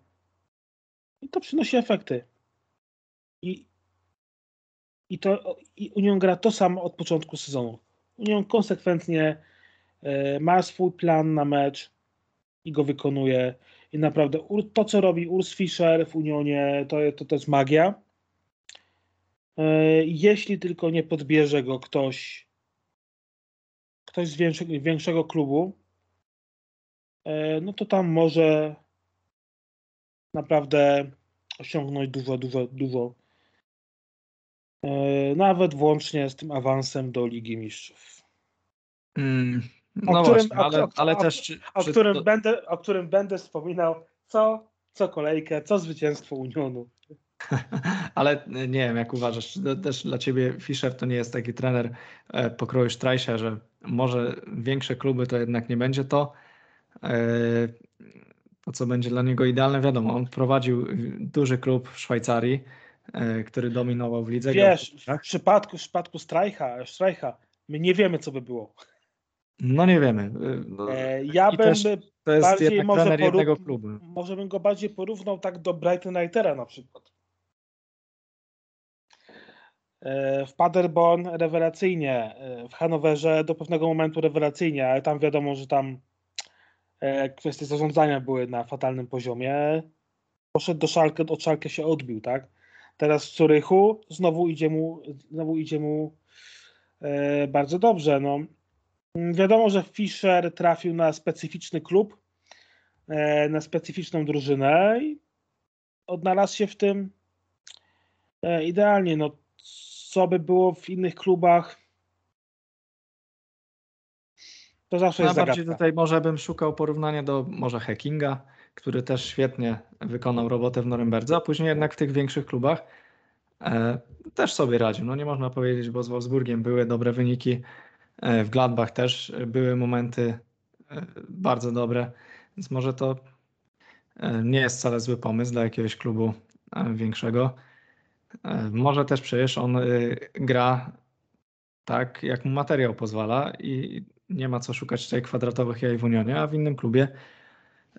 Speaker 3: i to przynosi efekty. I, i to i Union gra to samo od początku sezonu. Union konsekwentnie e, ma swój plan na mecz i go wykonuje. I naprawdę to, co robi Urs Fischer w Unionie, to, to, to jest magia. E, jeśli tylko nie podbierze go ktoś ktoś z większego, większego klubu, no to tam może naprawdę osiągnąć dużo, dużo, dużo. E, nawet włącznie z tym awansem do Ligi Mistrzów.
Speaker 2: Mm, no
Speaker 3: którym-
Speaker 2: właśnie, ale,
Speaker 3: o-
Speaker 2: ale
Speaker 3: o-
Speaker 2: też... Czy,
Speaker 3: O
Speaker 2: czy
Speaker 3: którym,
Speaker 2: to-
Speaker 3: będę, o którym będę wspominał co, co kolejkę, co zwycięstwo Unionu.
Speaker 2: Ale nie wiem, jak uważasz, to też dla ciebie Fischer to nie jest taki trener e, pokroju Strajsia, że może większe kluby to jednak nie będzie to, e, to co będzie dla niego idealne, wiadomo, on prowadził duży klub w Szwajcarii, e, który dominował w lidze.
Speaker 3: Wiesz, w przypadku, w przypadku Strajcha, Strajcha, my nie wiemy, co by było.
Speaker 2: No nie wiemy. e, No,
Speaker 3: E, ja bym
Speaker 2: to jest
Speaker 3: bardziej może
Speaker 2: trener jednego klubu.
Speaker 3: może bym go bardziej porównał tak do Brighton Lightera na przykład. E, W Paderborn rewelacyjnie, e, w Hanowerze do pewnego momentu rewelacyjnie, ale tam wiadomo, że tam e, kwestie zarządzania były na fatalnym poziomie. Poszedł do Szalkę, od Szalkę się odbił, tak? Teraz w Zurychu znowu idzie mu, znowu idzie mu e, bardzo dobrze. No. Wiadomo, że Fischer trafił na specyficzny klub, e, na specyficzną drużynę i odnalazł się w tym e, idealnie. No, co by było w innych klubach, to zawsze jest
Speaker 2: Najbardziej
Speaker 3: zagadka.
Speaker 2: tutaj może bym szukał porównania do może Hackinga, który też świetnie wykonał robotę w Norymberdze, a później jednak w tych większych klubach e, też sobie radził. No nie można powiedzieć, bo z Wolfsburgiem były dobre wyniki, e, w Gladbach też były momenty e, bardzo dobre, więc może to e, nie jest wcale zły pomysł dla jakiegoś klubu e, większego. E, może też przecież on gra tak, jak mu materiał pozwala i nie ma co szukać tutaj kwadratowych jaj w Unionie, a w innym klubie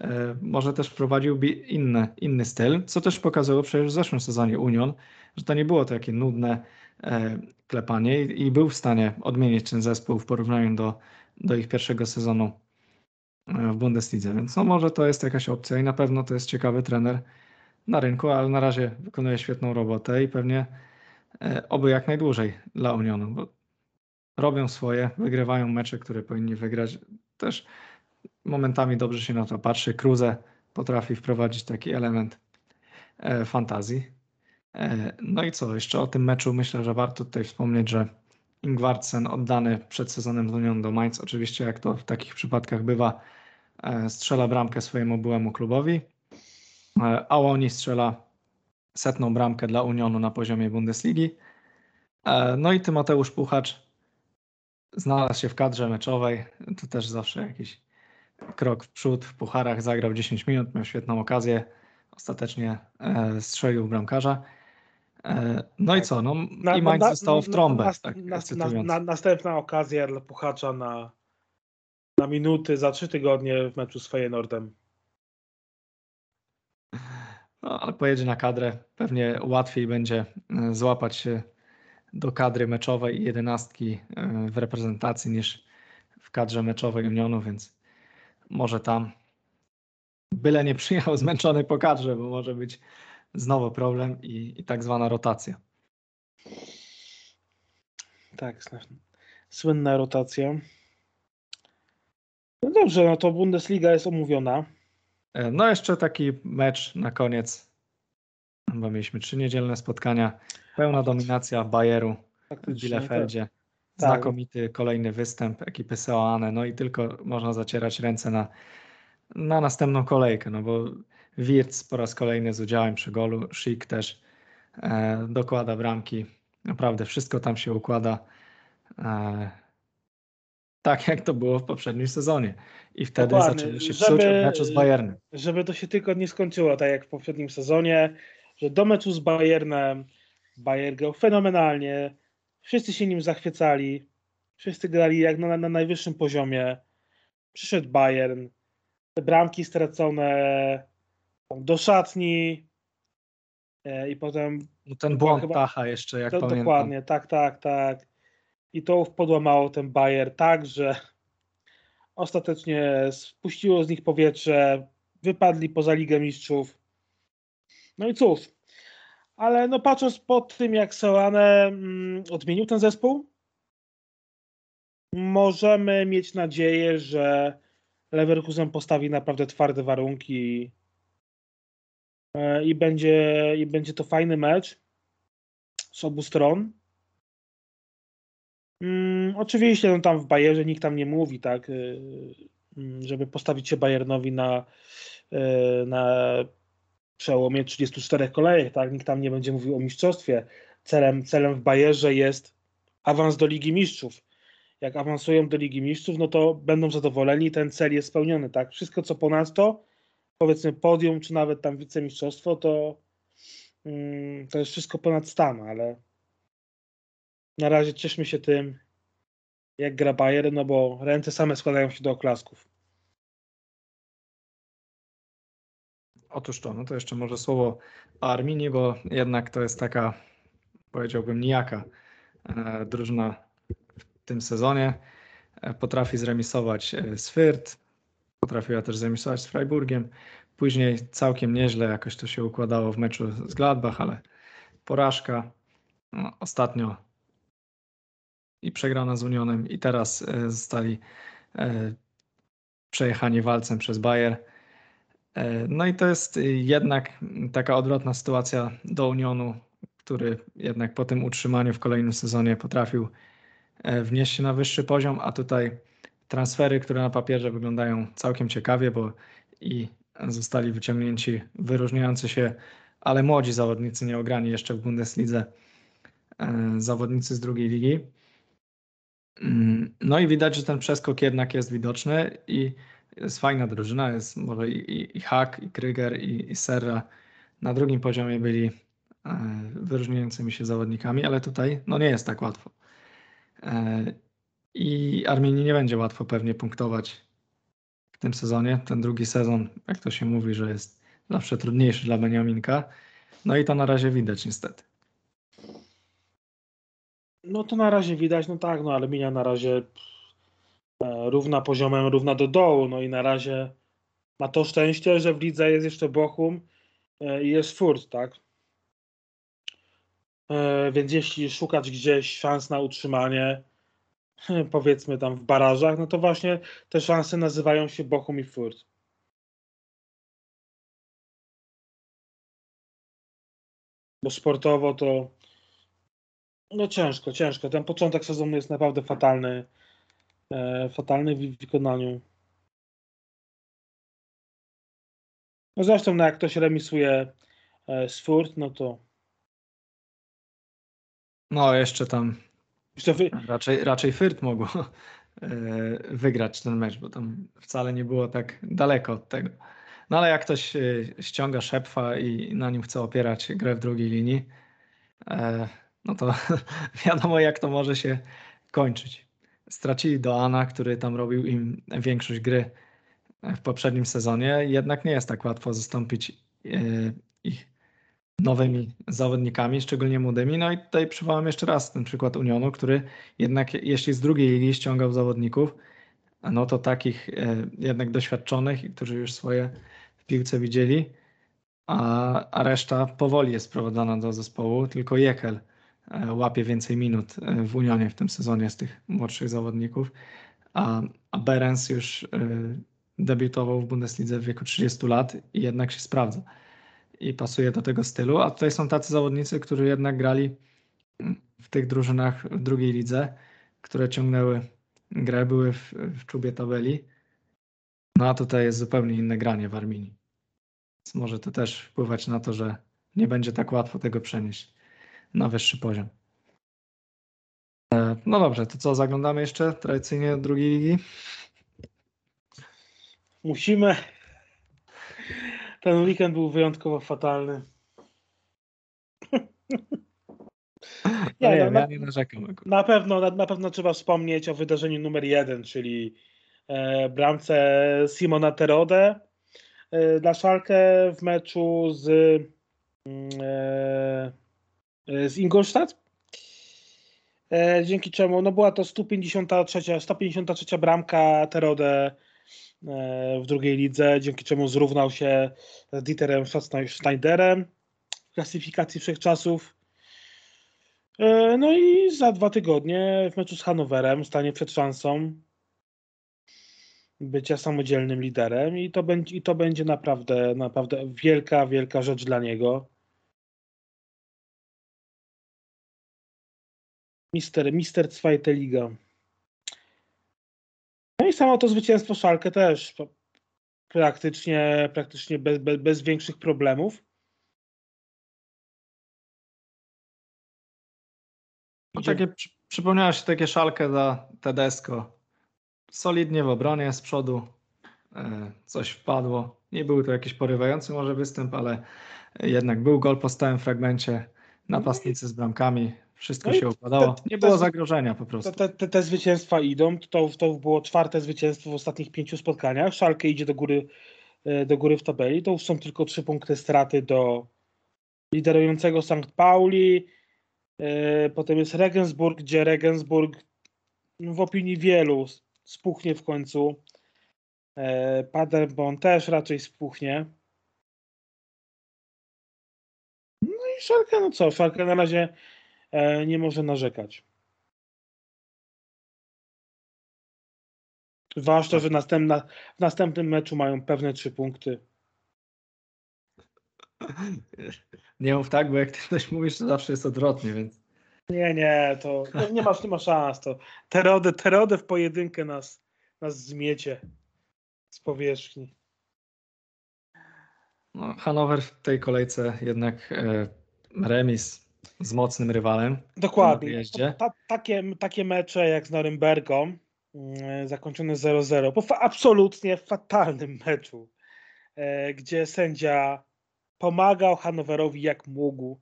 Speaker 2: e, może też wprowadziłby inny, inny styl, co też pokazało przecież w zeszłym sezonie Union, że to nie było takie nudne e, klepanie i, był w stanie odmienić ten zespół w porównaniu do, do ich pierwszego sezonu e, w Bundeslidze, więc no może to jest jakaś opcja i na pewno to jest ciekawy trener na rynku, ale na razie wykonuje świetną robotę i pewnie oby jak najdłużej dla Unionu, bo robią swoje, wygrywają mecze, które powinni wygrać. Też momentami dobrze się na to patrzy. Cruze potrafi wprowadzić taki element e, fantazji. E, no i co, jeszcze o tym meczu myślę, że warto tutaj wspomnieć, że Ingwartsen oddany przed sezonem z Unią do Mainz, oczywiście jak to w takich przypadkach bywa, e, strzela bramkę swojemu byłemu klubowi, e, a oni strzela setną bramkę dla Unionu na poziomie Bundesligi. E, No i Tymoteusz Puchacz znalazł się w kadrze meczowej. To też zawsze jakiś krok w przód. W pucharach zagrał 10 minut, miał świetną okazję. Ostatecznie e, strzelił bramkarza. E, no i co? No, I Mainz zostało w trąbę.
Speaker 3: na-
Speaker 2: tak,
Speaker 3: na- na- następna okazja dla Puchacza na, na minuty za trzy tygodnie w meczu z Feyenoordem.
Speaker 2: No, ale pojedzie na kadrę. Pewnie łatwiej będzie e, złapać się do kadry meczowej i jedenastki e, w reprezentacji niż w kadrze meczowej Unionu, więc może tam byle nie przyjechał zmęczony po kadrze, bo może być znowu problem i, i tak zwana rotacja.
Speaker 3: Tak, słynna rotacja. No dobrze, no to Bundesliga jest omówiona.
Speaker 2: E, No jeszcze taki mecz na koniec, bo mieliśmy trzy niedzielne spotkania. Pełna dominacja Bayeru w
Speaker 3: Faktycznie,
Speaker 2: Bielefeldzie.
Speaker 3: Tak.
Speaker 2: Znakomity kolejny występ ekipy Seoane. No i tylko można zacierać ręce na, na następną kolejkę, no bo Wirtz po raz kolejny z udziałem przy golu, Schick też e, dokłada bramki. Naprawdę wszystko tam się układa e, tak, jak to było w poprzednim sezonie. I wtedy
Speaker 3: Dokładnie.
Speaker 2: zaczęli się
Speaker 3: Żeby-
Speaker 2: psuć od meczu z Bayernem.
Speaker 3: Żeby to się tylko nie skończyło tak jak w poprzednim sezonie, że do meczu z Bayernem Bayer grał fenomenalnie, wszyscy się nim zachwycali, wszyscy grali jak na, na najwyższym poziomie. Przyszedł Bayern, te bramki stracone do szatni e, i potem
Speaker 2: No ten błąd
Speaker 3: chyba-
Speaker 2: Tacha jeszcze, jak
Speaker 3: to,
Speaker 2: pamiętam.
Speaker 3: dokładnie, tak, tak, tak. I to podłamało ten Bayer tak, że ostatecznie spuściło z nich powietrze, wypadli poza Ligę Mistrzów. No i cóż, ale no patrząc po tym, jak Soane mm, odmienił ten zespół, możemy mieć nadzieję, że Leverkusen postawi naprawdę twarde warunki e, i będzie, i będzie to fajny mecz z obu stron. Hmm, oczywiście no tam w Bayerze nikt tam nie mówi, tak, y, mm, żeby postawić się Bayernowi na, y, na przełomie 34 kolejek, tak, nikt tam nie będzie mówił o mistrzostwie. Celem, celem w Bayerze jest awans do Ligi Mistrzów. Jak awansują do Ligi Mistrzów, no to będą zadowoleni, ten cel jest spełniony, tak. Wszystko co ponad to, powiedzmy podium, czy nawet tam wicemistrzostwo, to, mm, to jest wszystko ponad stan, ale na razie cieszmy się tym, jak gra Bayern, no bo ręce same składają się do oklasków.
Speaker 2: Otóż to, no to jeszcze może słowo o Arminii, bo jednak to jest taka, powiedziałbym, nijaka e, drużyna w tym sezonie. E, potrafi zremisować e, z Fürth, potrafiła też zremisować z Freiburgiem. Później całkiem nieźle jakoś to się układało w meczu z Gladbach, ale porażka. No, ostatnio i przegrana z Unionem i teraz e, zostali e, przejechani walcem przez Bayer. E, no i to jest jednak taka odwrotna sytuacja do Unionu, który jednak po tym utrzymaniu w kolejnym sezonie potrafił wnieść się na wyższy poziom, a tutaj transfery, które na papierze wyglądają całkiem ciekawie, bo i zostali wyciągnięci wyróżniający się, ale młodzi zawodnicy, nieograni jeszcze w Bundeslidze, zawodnicy z drugiej ligi. Mm, no i widać, że ten przeskok jednak jest widoczny i jest fajna drużyna, jest może i, i, i Hack, i Kryger, i, i Serra na drugim poziomie byli e, wyróżniającymi się zawodnikami, ale tutaj no nie jest tak łatwo. E, I Arminii nie będzie łatwo pewnie punktować w tym sezonie. Ten drugi sezon, jak to się mówi, że jest zawsze trudniejszy dla Beniaminka. No i to na razie widać niestety.
Speaker 3: No to na razie widać, no tak, no ale Minia na razie równa poziomem, równa do dołu, no i na razie ma to szczęście, że w lidze jest jeszcze Bochum e, i jest Furt, tak? E, więc jeśli szukać gdzieś szans na utrzymanie, powiedzmy tam w barażach, no to właśnie te szanse nazywają się Bochum i Furt. Bo sportowo to no ciężko, ciężko. Ten początek sezonu jest naprawdę fatalny. E, fatalny w wykonaniu. No zresztą, no jak ktoś remisuje e, z Furt, no to.
Speaker 2: No, jeszcze tam. Wy... Raczej, raczej Furt mogło e, wygrać ten mecz, bo tam wcale nie było tak daleko od tego. No ale jak ktoś ściąga szepfa i na nim chce opierać grę w drugiej linii, no to wiadomo, jak to może się kończyć. Stracili Doana, który tam robił im większość gry w poprzednim sezonie, jednak nie jest tak łatwo zastąpić e, ich nowymi zawodnikami, szczególnie młodymi. No i tutaj przywołam jeszcze raz ten przykład Unionu, który jednak jeśli z drugiej ligi ściągał zawodników, no to takich e, jednak doświadczonych, którzy już swoje w piłce widzieli, a, a reszta powoli jest sprowadzana do zespołu, tylko Jekel łapie więcej minut e, w Unionie w tym sezonie z tych młodszych zawodników, a, a Berens już e, debiutował w Bundeslidze w wieku 30 lat i jednak się sprawdza i pasuje do tego stylu, a tutaj są tacy zawodnicy, którzy jednak grali w tych drużynach w drugiej lidze, które ciągnęły grę, były w, w czubie tabeli, no a tutaj jest zupełnie inne granie w Arminii. Więc może to też wpływać na to, że nie będzie tak łatwo tego przenieść na wyższy poziom. E, no dobrze, to co, zaglądamy jeszcze tradycyjnie drugiej ligi?
Speaker 3: Musimy. Ten weekend był wyjątkowo fatalny.
Speaker 2: Nie, no, ja nie narzekam.
Speaker 3: Na pewno, na, na, pewno trzeba wspomnieć o wydarzeniu numer jeden, czyli e, bramce Simona Terode e, dla Szalkę w meczu z mm, E, z Ingolstadt. E, dzięki czemu no była to 153, 153 bramka Terode e, w drugiej lidze, dzięki czemu zrównał się z Dieterem Schneiderem w klasyfikacji wszechczasów. E, no i za dwa tygodnie w meczu z Hanowerem stanie przed szansą bycia samodzielnym liderem i to będzie, i to będzie naprawdę, naprawdę wielka, wielka rzecz dla niego. Mister, mister Zweite Liga. No i samo to zwycięstwo Szalkę też praktycznie, praktycznie bez, bez, bez większych problemów.
Speaker 2: No takie, przypomniała się takie szalkę za Tedesco. Solidnie w obronie z przodu. E, coś wpadło. Nie był to jakiś porywający może występ, ale jednak był gol po stałym fragmencie. Napastnicy z bramkami. Wszystko no się układało. Nie było zagrożenia po prostu.
Speaker 3: Te, te, te zwycięstwa idą. To, to było czwarte zwycięstwo w ostatnich pięciu spotkaniach. Szalkę idzie do góry, e, do góry w tabeli. To już są tylko trzy punkty straty do liderującego St. Pauli. E, potem jest Regensburg, gdzie Regensburg w opinii wielu spuchnie w końcu. E, Paderborn też raczej spuchnie. No i Szalkę, no co, Szalkę na razie nie może narzekać. Zwłaszcza, że następna, w następnym meczu mają pewne trzy punkty.
Speaker 2: Nie mów tak, bo jak ty coś mówisz, to zawsze jest odwrotnie, więc.
Speaker 3: Nie, nie, to nie masz, nie ma szans. To terodę, terodę w pojedynkę nas, nas zmiecie z powierzchni.
Speaker 2: No, Hanower w tej kolejce jednak e, remis z mocnym rywalem.
Speaker 3: Dokładnie. Ta, takie, takie mecze jak z Norymbergą, yy, zakończone 0-0, po fa absolutnie fatalnym meczu, yy, gdzie sędzia pomagał Hanowerowi jak mógł.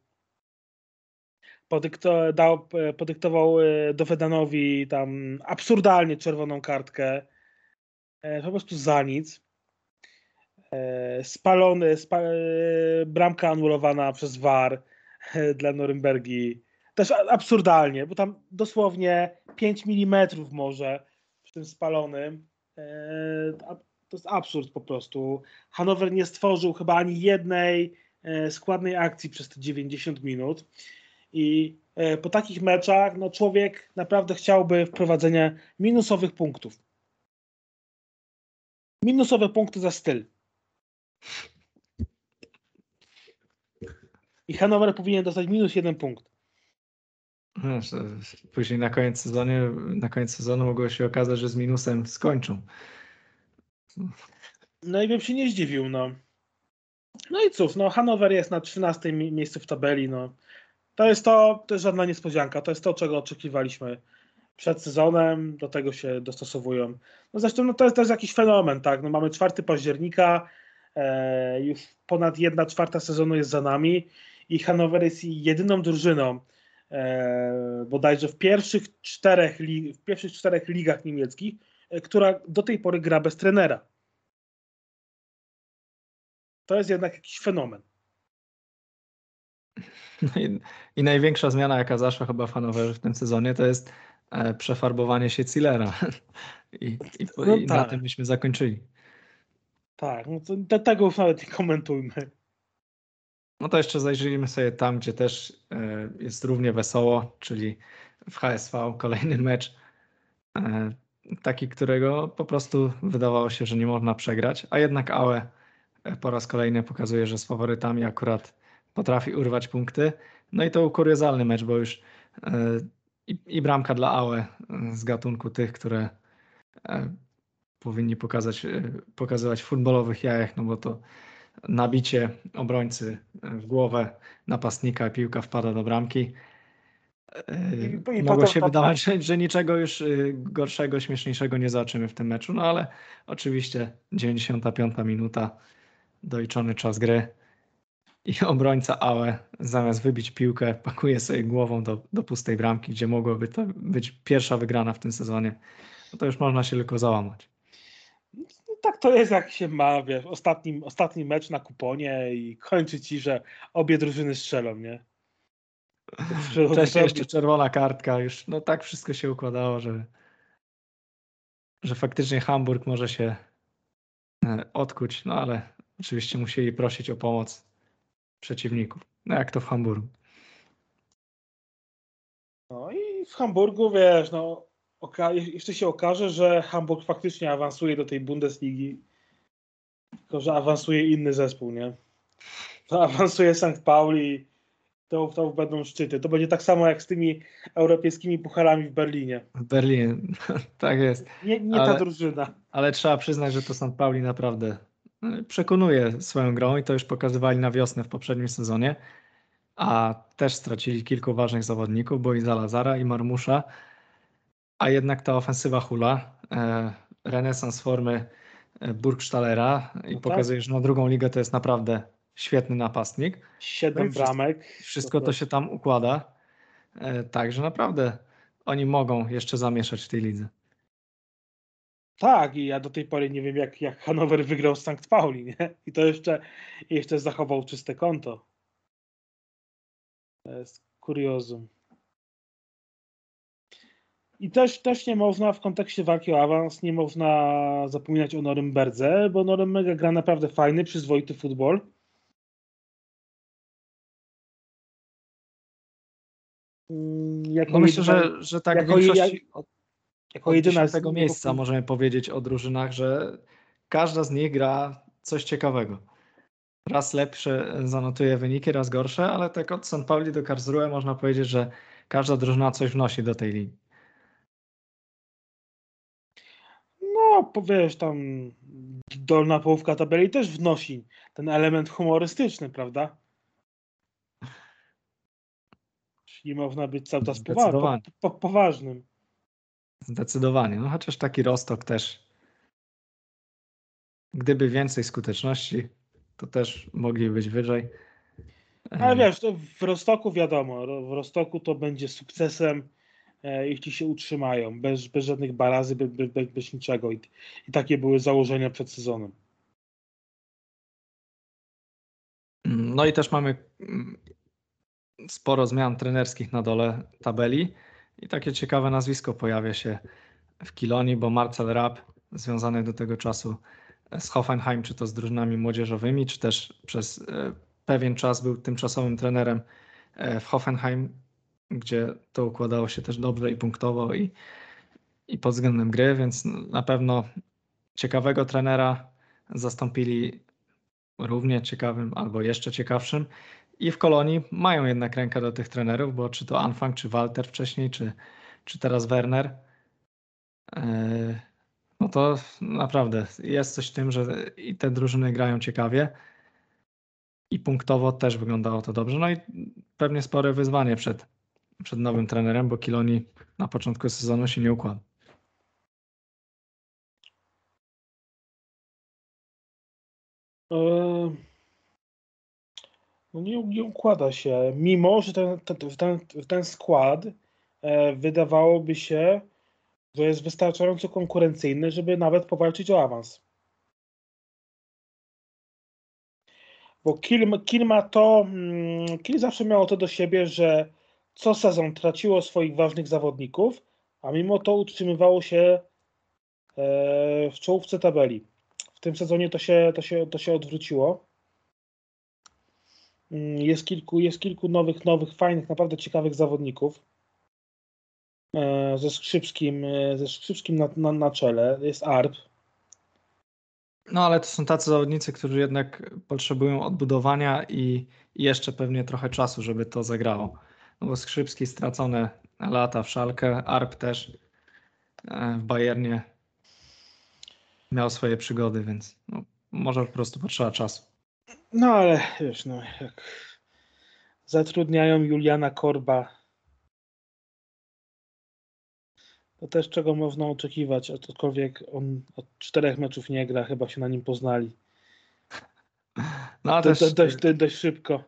Speaker 3: Podykto, dał, e, podyktował e, Dowedanowi tam absurdalnie czerwoną kartkę. Po prostu za nic. Spalony, spa, bramka anulowana przez VAR dla Norymbergi. Też absurdalnie, bo tam dosłownie 5 mm może w tym spalonym. E, to jest absurd po prostu. Hanower nie stworzył chyba ani jednej e, składnej akcji przez te 90 minut. I e, po takich meczach no człowiek naprawdę chciałby wprowadzenia minusowych punktów. Minusowe punkty za styl. I Hanower powinien dostać minus jeden punkt.
Speaker 2: później na koniec, sezonie, na koniec sezonu mogło się okazać, że z minusem skończą.
Speaker 3: No i bym się nie zdziwił, no. No i cóż, no Hanower jest na 13 miejscu w tabeli, no. To jest to, to jest żadna niespodzianka, to jest to, czego oczekiwaliśmy przed sezonem, do tego się dostosowują. No zresztą no to jest też jakiś fenomen, tak, no mamy 4 października, e, już ponad 1 czwarta sezonu jest za nami i Hanower jest jedyną drużyną e, bodajże w pierwszych czterech, w pierwszych czterech ligach niemieckich, e, która do tej pory gra bez trenera. To jest jednak jakiś fenomen.
Speaker 2: No i, i, największa zmiana, jaka zaszła chyba w Hanowerze w tym sezonie, to jest e, przefarbowanie się Zillera. I, i, no i tak. na tym byśmy zakończyli.
Speaker 3: Tak, no to, tego już nawet nie komentujmy.
Speaker 2: No to jeszcze zajrzyjmy sobie tam, gdzie też e, jest równie wesoło, czyli w HSV kolejny mecz, e, taki, którego po prostu wydawało się, że nie można przegrać, a jednak Aue e, po raz kolejny pokazuje, że z faworytami akurat potrafi urwać punkty. No i to kuriozalny mecz, bo już i, i bramka dla Aue z gatunku tych, które powinni pokazać, pokazywać w futbolowych jajach, no bo to nabicie obrońcy w głowę napastnika, piłka wpada do bramki. I, i Mogło się wydawać, że, że, niczego już y, gorszego, śmieszniejszego nie zobaczymy w tym meczu, no ale oczywiście 95 minuta, doliczony czas gry i obrońca Aue zamiast wybić piłkę pakuje sobie głową do, do pustej bramki, gdzie mogłoby to być pierwsza wygrana w tym sezonie. No to już można się tylko załamać
Speaker 3: tak to jest, jak się ma, wiesz, ostatni, ostatni mecz na kuponie i kończy ci, że obie drużyny strzelą, nie?
Speaker 2: Wcześniej jeszcze czerwona kartka, już no tak wszystko się układało, że, że faktycznie Hamburg może się e, odkuć, no ale oczywiście musieli prosić o pomoc przeciwników. No jak to w Hamburgu.
Speaker 3: i w Hamburgu, wiesz, no, jeszcze się okaże, że Hamburg faktycznie awansuje do tej Bundesligi, tylko że awansuje inny zespół, nie? To awansuje St. Pauli, to, to będą szczyty. To będzie tak samo jak z tymi europejskimi pucharami w Berlinie.
Speaker 2: W Berlinie, tak jest.
Speaker 3: Nie, nie ale, ta drużyna.
Speaker 2: Ale trzeba przyznać, że to St. Pauli naprawdę e, przekonuje swoją grą i to już pokazywali na wiosnę w poprzednim sezonie. A też stracili kilku ważnych zawodników, bo i Zalazara, i Marmusza. A jednak ta ofensywa hula, e, renesans formy e, Burgstallera i no tak. pokazuje, że na drugą ligę to jest naprawdę świetny napastnik.
Speaker 3: Siedem no bramek.
Speaker 2: Wszystko to się tam układa. E, także naprawdę oni mogą jeszcze zamieszać w tej lidze.
Speaker 3: Tak, i ja do tej pory nie wiem, jak, jak Hanower wygrał z St. Pauli, nie? I to jeszcze, jeszcze zachował czyste konto. To jest kuriozum. I też, też nie można w kontekście walki o awans, nie można zapominać o Norymberdze, bo Norymberga gra naprawdę fajny, przyzwoity futbol.
Speaker 2: Mm, jako no myślę, jedyna, że, że tak jako, większości, jak, jako jedyna z tego miejsca możemy powiedzieć o drużynach, że każda z nich gra coś ciekawego. Raz lepsze zanotuje wyniki, raz gorsze, ale tak od St. Pauli do Karlsruhe można powiedzieć, że każda drużyna coś wnosi do tej linii.
Speaker 3: No, powiesz, tam dolna połówka tabeli też wnosi ten element humorystyczny, prawda? Nie można być cały czas po, po, poważnym.
Speaker 2: Zdecydowanie. No chociaż taki Rostok też. Gdyby więcej skuteczności, to też mogli być wyżej.
Speaker 3: Ale wiesz, to w Rostoku wiadomo, w Rostoku to będzie sukcesem, jeśli się utrzymają, bez, bez żadnych barazy, bez, bez, bez niczego. I, I takie były założenia przed sezonem.
Speaker 2: No i też mamy mm, sporo zmian trenerskich na dole tabeli i takie ciekawe nazwisko pojawia się w Kilonii, bo Marcel Rapp związany do tego czasu z Hoffenheim, czy to z drużynami młodzieżowymi, czy też przez e, pewien czas był tymczasowym trenerem e, w Hoffenheim, gdzie to układało się też dobrze i punktowo i, i pod względem gry, więc na pewno ciekawego trenera zastąpili równie ciekawym albo jeszcze ciekawszym i w Kolonii mają jednak rękę do tych trenerów, bo czy to Anfang, czy Walter wcześniej, czy, czy teraz Werner, e, no to naprawdę jest coś w tym, że i te drużyny grają ciekawie i punktowo też wyglądało to dobrze. No i pewnie spore wyzwanie przed, przed nowym trenerem, bo Kiloni na początku sezonu się nie układa.
Speaker 3: Yy no nie, nie układa się, mimo że ten, ten, ten skład e, wydawałoby się, że jest wystarczająco konkurencyjny, żeby nawet powalczyć o awans. Bo Kiel, Kiel ma to, mm, Kiel zawsze miało to do siebie, że co sezon traciło swoich ważnych zawodników, a mimo to utrzymywało się e, w czołówce tabeli. W tym sezonie to się, to się, to się odwróciło. Mm, jest kilku, jest kilku nowych, nowych, fajnych, naprawdę ciekawych zawodników. E, ze Skrzypskim, e, ze Skrzypskim na, na, na czele jest ARP.
Speaker 2: No ale to są tacy zawodnicy, którzy jednak potrzebują odbudowania i jeszcze pewnie trochę czasu, żeby to zagrało. No bo Skrzypski stracone lata w Szalkę, ARP też e, w Bayernie miał swoje przygody, więc no, może po prostu potrzeba czasu.
Speaker 3: No ale wiesz, no jak zatrudniają Juliana Korba, to też czego można oczekiwać, aczkolwiek on od czterech meczów nie gra, chyba się na nim poznali. No, a też, dość, dość, dość szybko.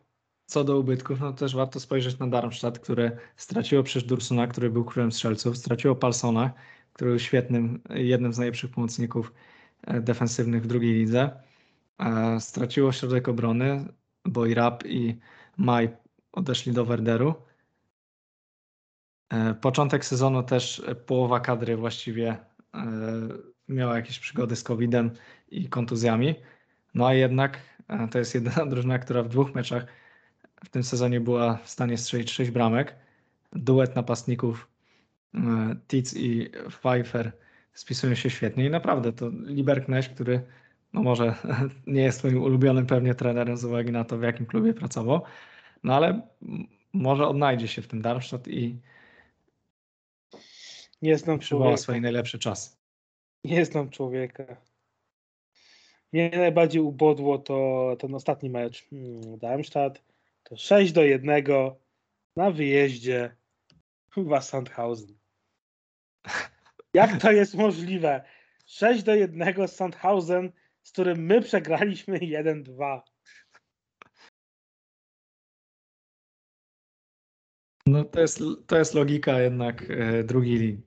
Speaker 2: Co do ubytków, no też warto spojrzeć na Darmstadt, które straciło przecież Dursuna, który był królem strzelców, straciło Palsona, który był świetnym, jednym z najlepszych pomocników e, defensywnych w drugiej lidze. E, straciło środek obrony, bo i Rap i Maj odeszli do Werderu. E, początek sezonu też połowa kadry właściwie miała jakieś przygody z COVID-em i kontuzjami. No a jednak to jest jedyna drużyna, która w dwóch meczach w tym sezonie była w stanie strzelić sześć bramek. Duet napastników e, Tic i Pfeiffer spisują się świetnie i naprawdę to Liberknecht, który no może nie jest moim ulubionym pewnie trenerem z uwagi na to, w jakim klubie pracował, no ale może odnajdzie się w tym Darmstadt i
Speaker 3: Nie znam
Speaker 2: przywoła
Speaker 3: człowieka.
Speaker 2: swój najlepszy czas.
Speaker 3: Nie znam człowieka. Mnie najbardziej ubodło to ten ostatni mecz mm, Darmstadt. To 6 do 1 na wyjeździe chyba Sandhausen. Jak to jest możliwe? 6 do 1 z Sandhausen, z którym my przegraliśmy 1-2.
Speaker 2: No to jest, to jest logika jednak e, drugiej ligi.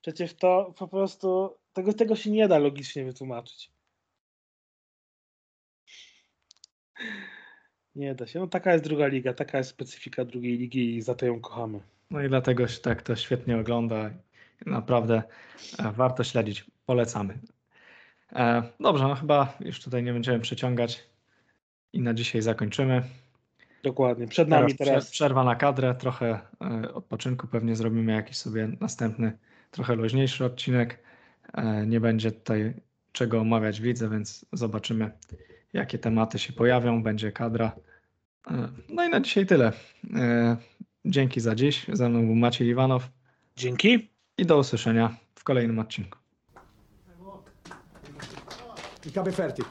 Speaker 3: Przecież to po prostu tego, tego się nie da logicznie wytłumaczyć. Nie da się. No taka jest druga liga, taka jest specyfika drugiej ligi i za to ją kochamy.
Speaker 2: No i dlatego się tak to świetnie ogląda. Naprawdę e, warto śledzić. Polecamy. E, Dobrze, no chyba już tutaj nie będziemy przeciągać i na dzisiaj zakończymy.
Speaker 3: Dokładnie. Przed nami
Speaker 2: Teraz,
Speaker 3: teraz.
Speaker 2: prze- przerwa na kadrę, trochę e, odpoczynku. Pewnie zrobimy jakiś sobie następny, trochę luźniejszy odcinek. Nie będzie tutaj czego omawiać widzę, więc zobaczymy, jakie tematy się pojawią. Będzie kadra. E, No i na dzisiaj tyle. E, Dzięki za dziś. Ze mną był Maciej Iwanow
Speaker 3: Dzięki.
Speaker 2: i do usłyszenia w kolejnym odcinku.
Speaker 4: Ich habe fertig.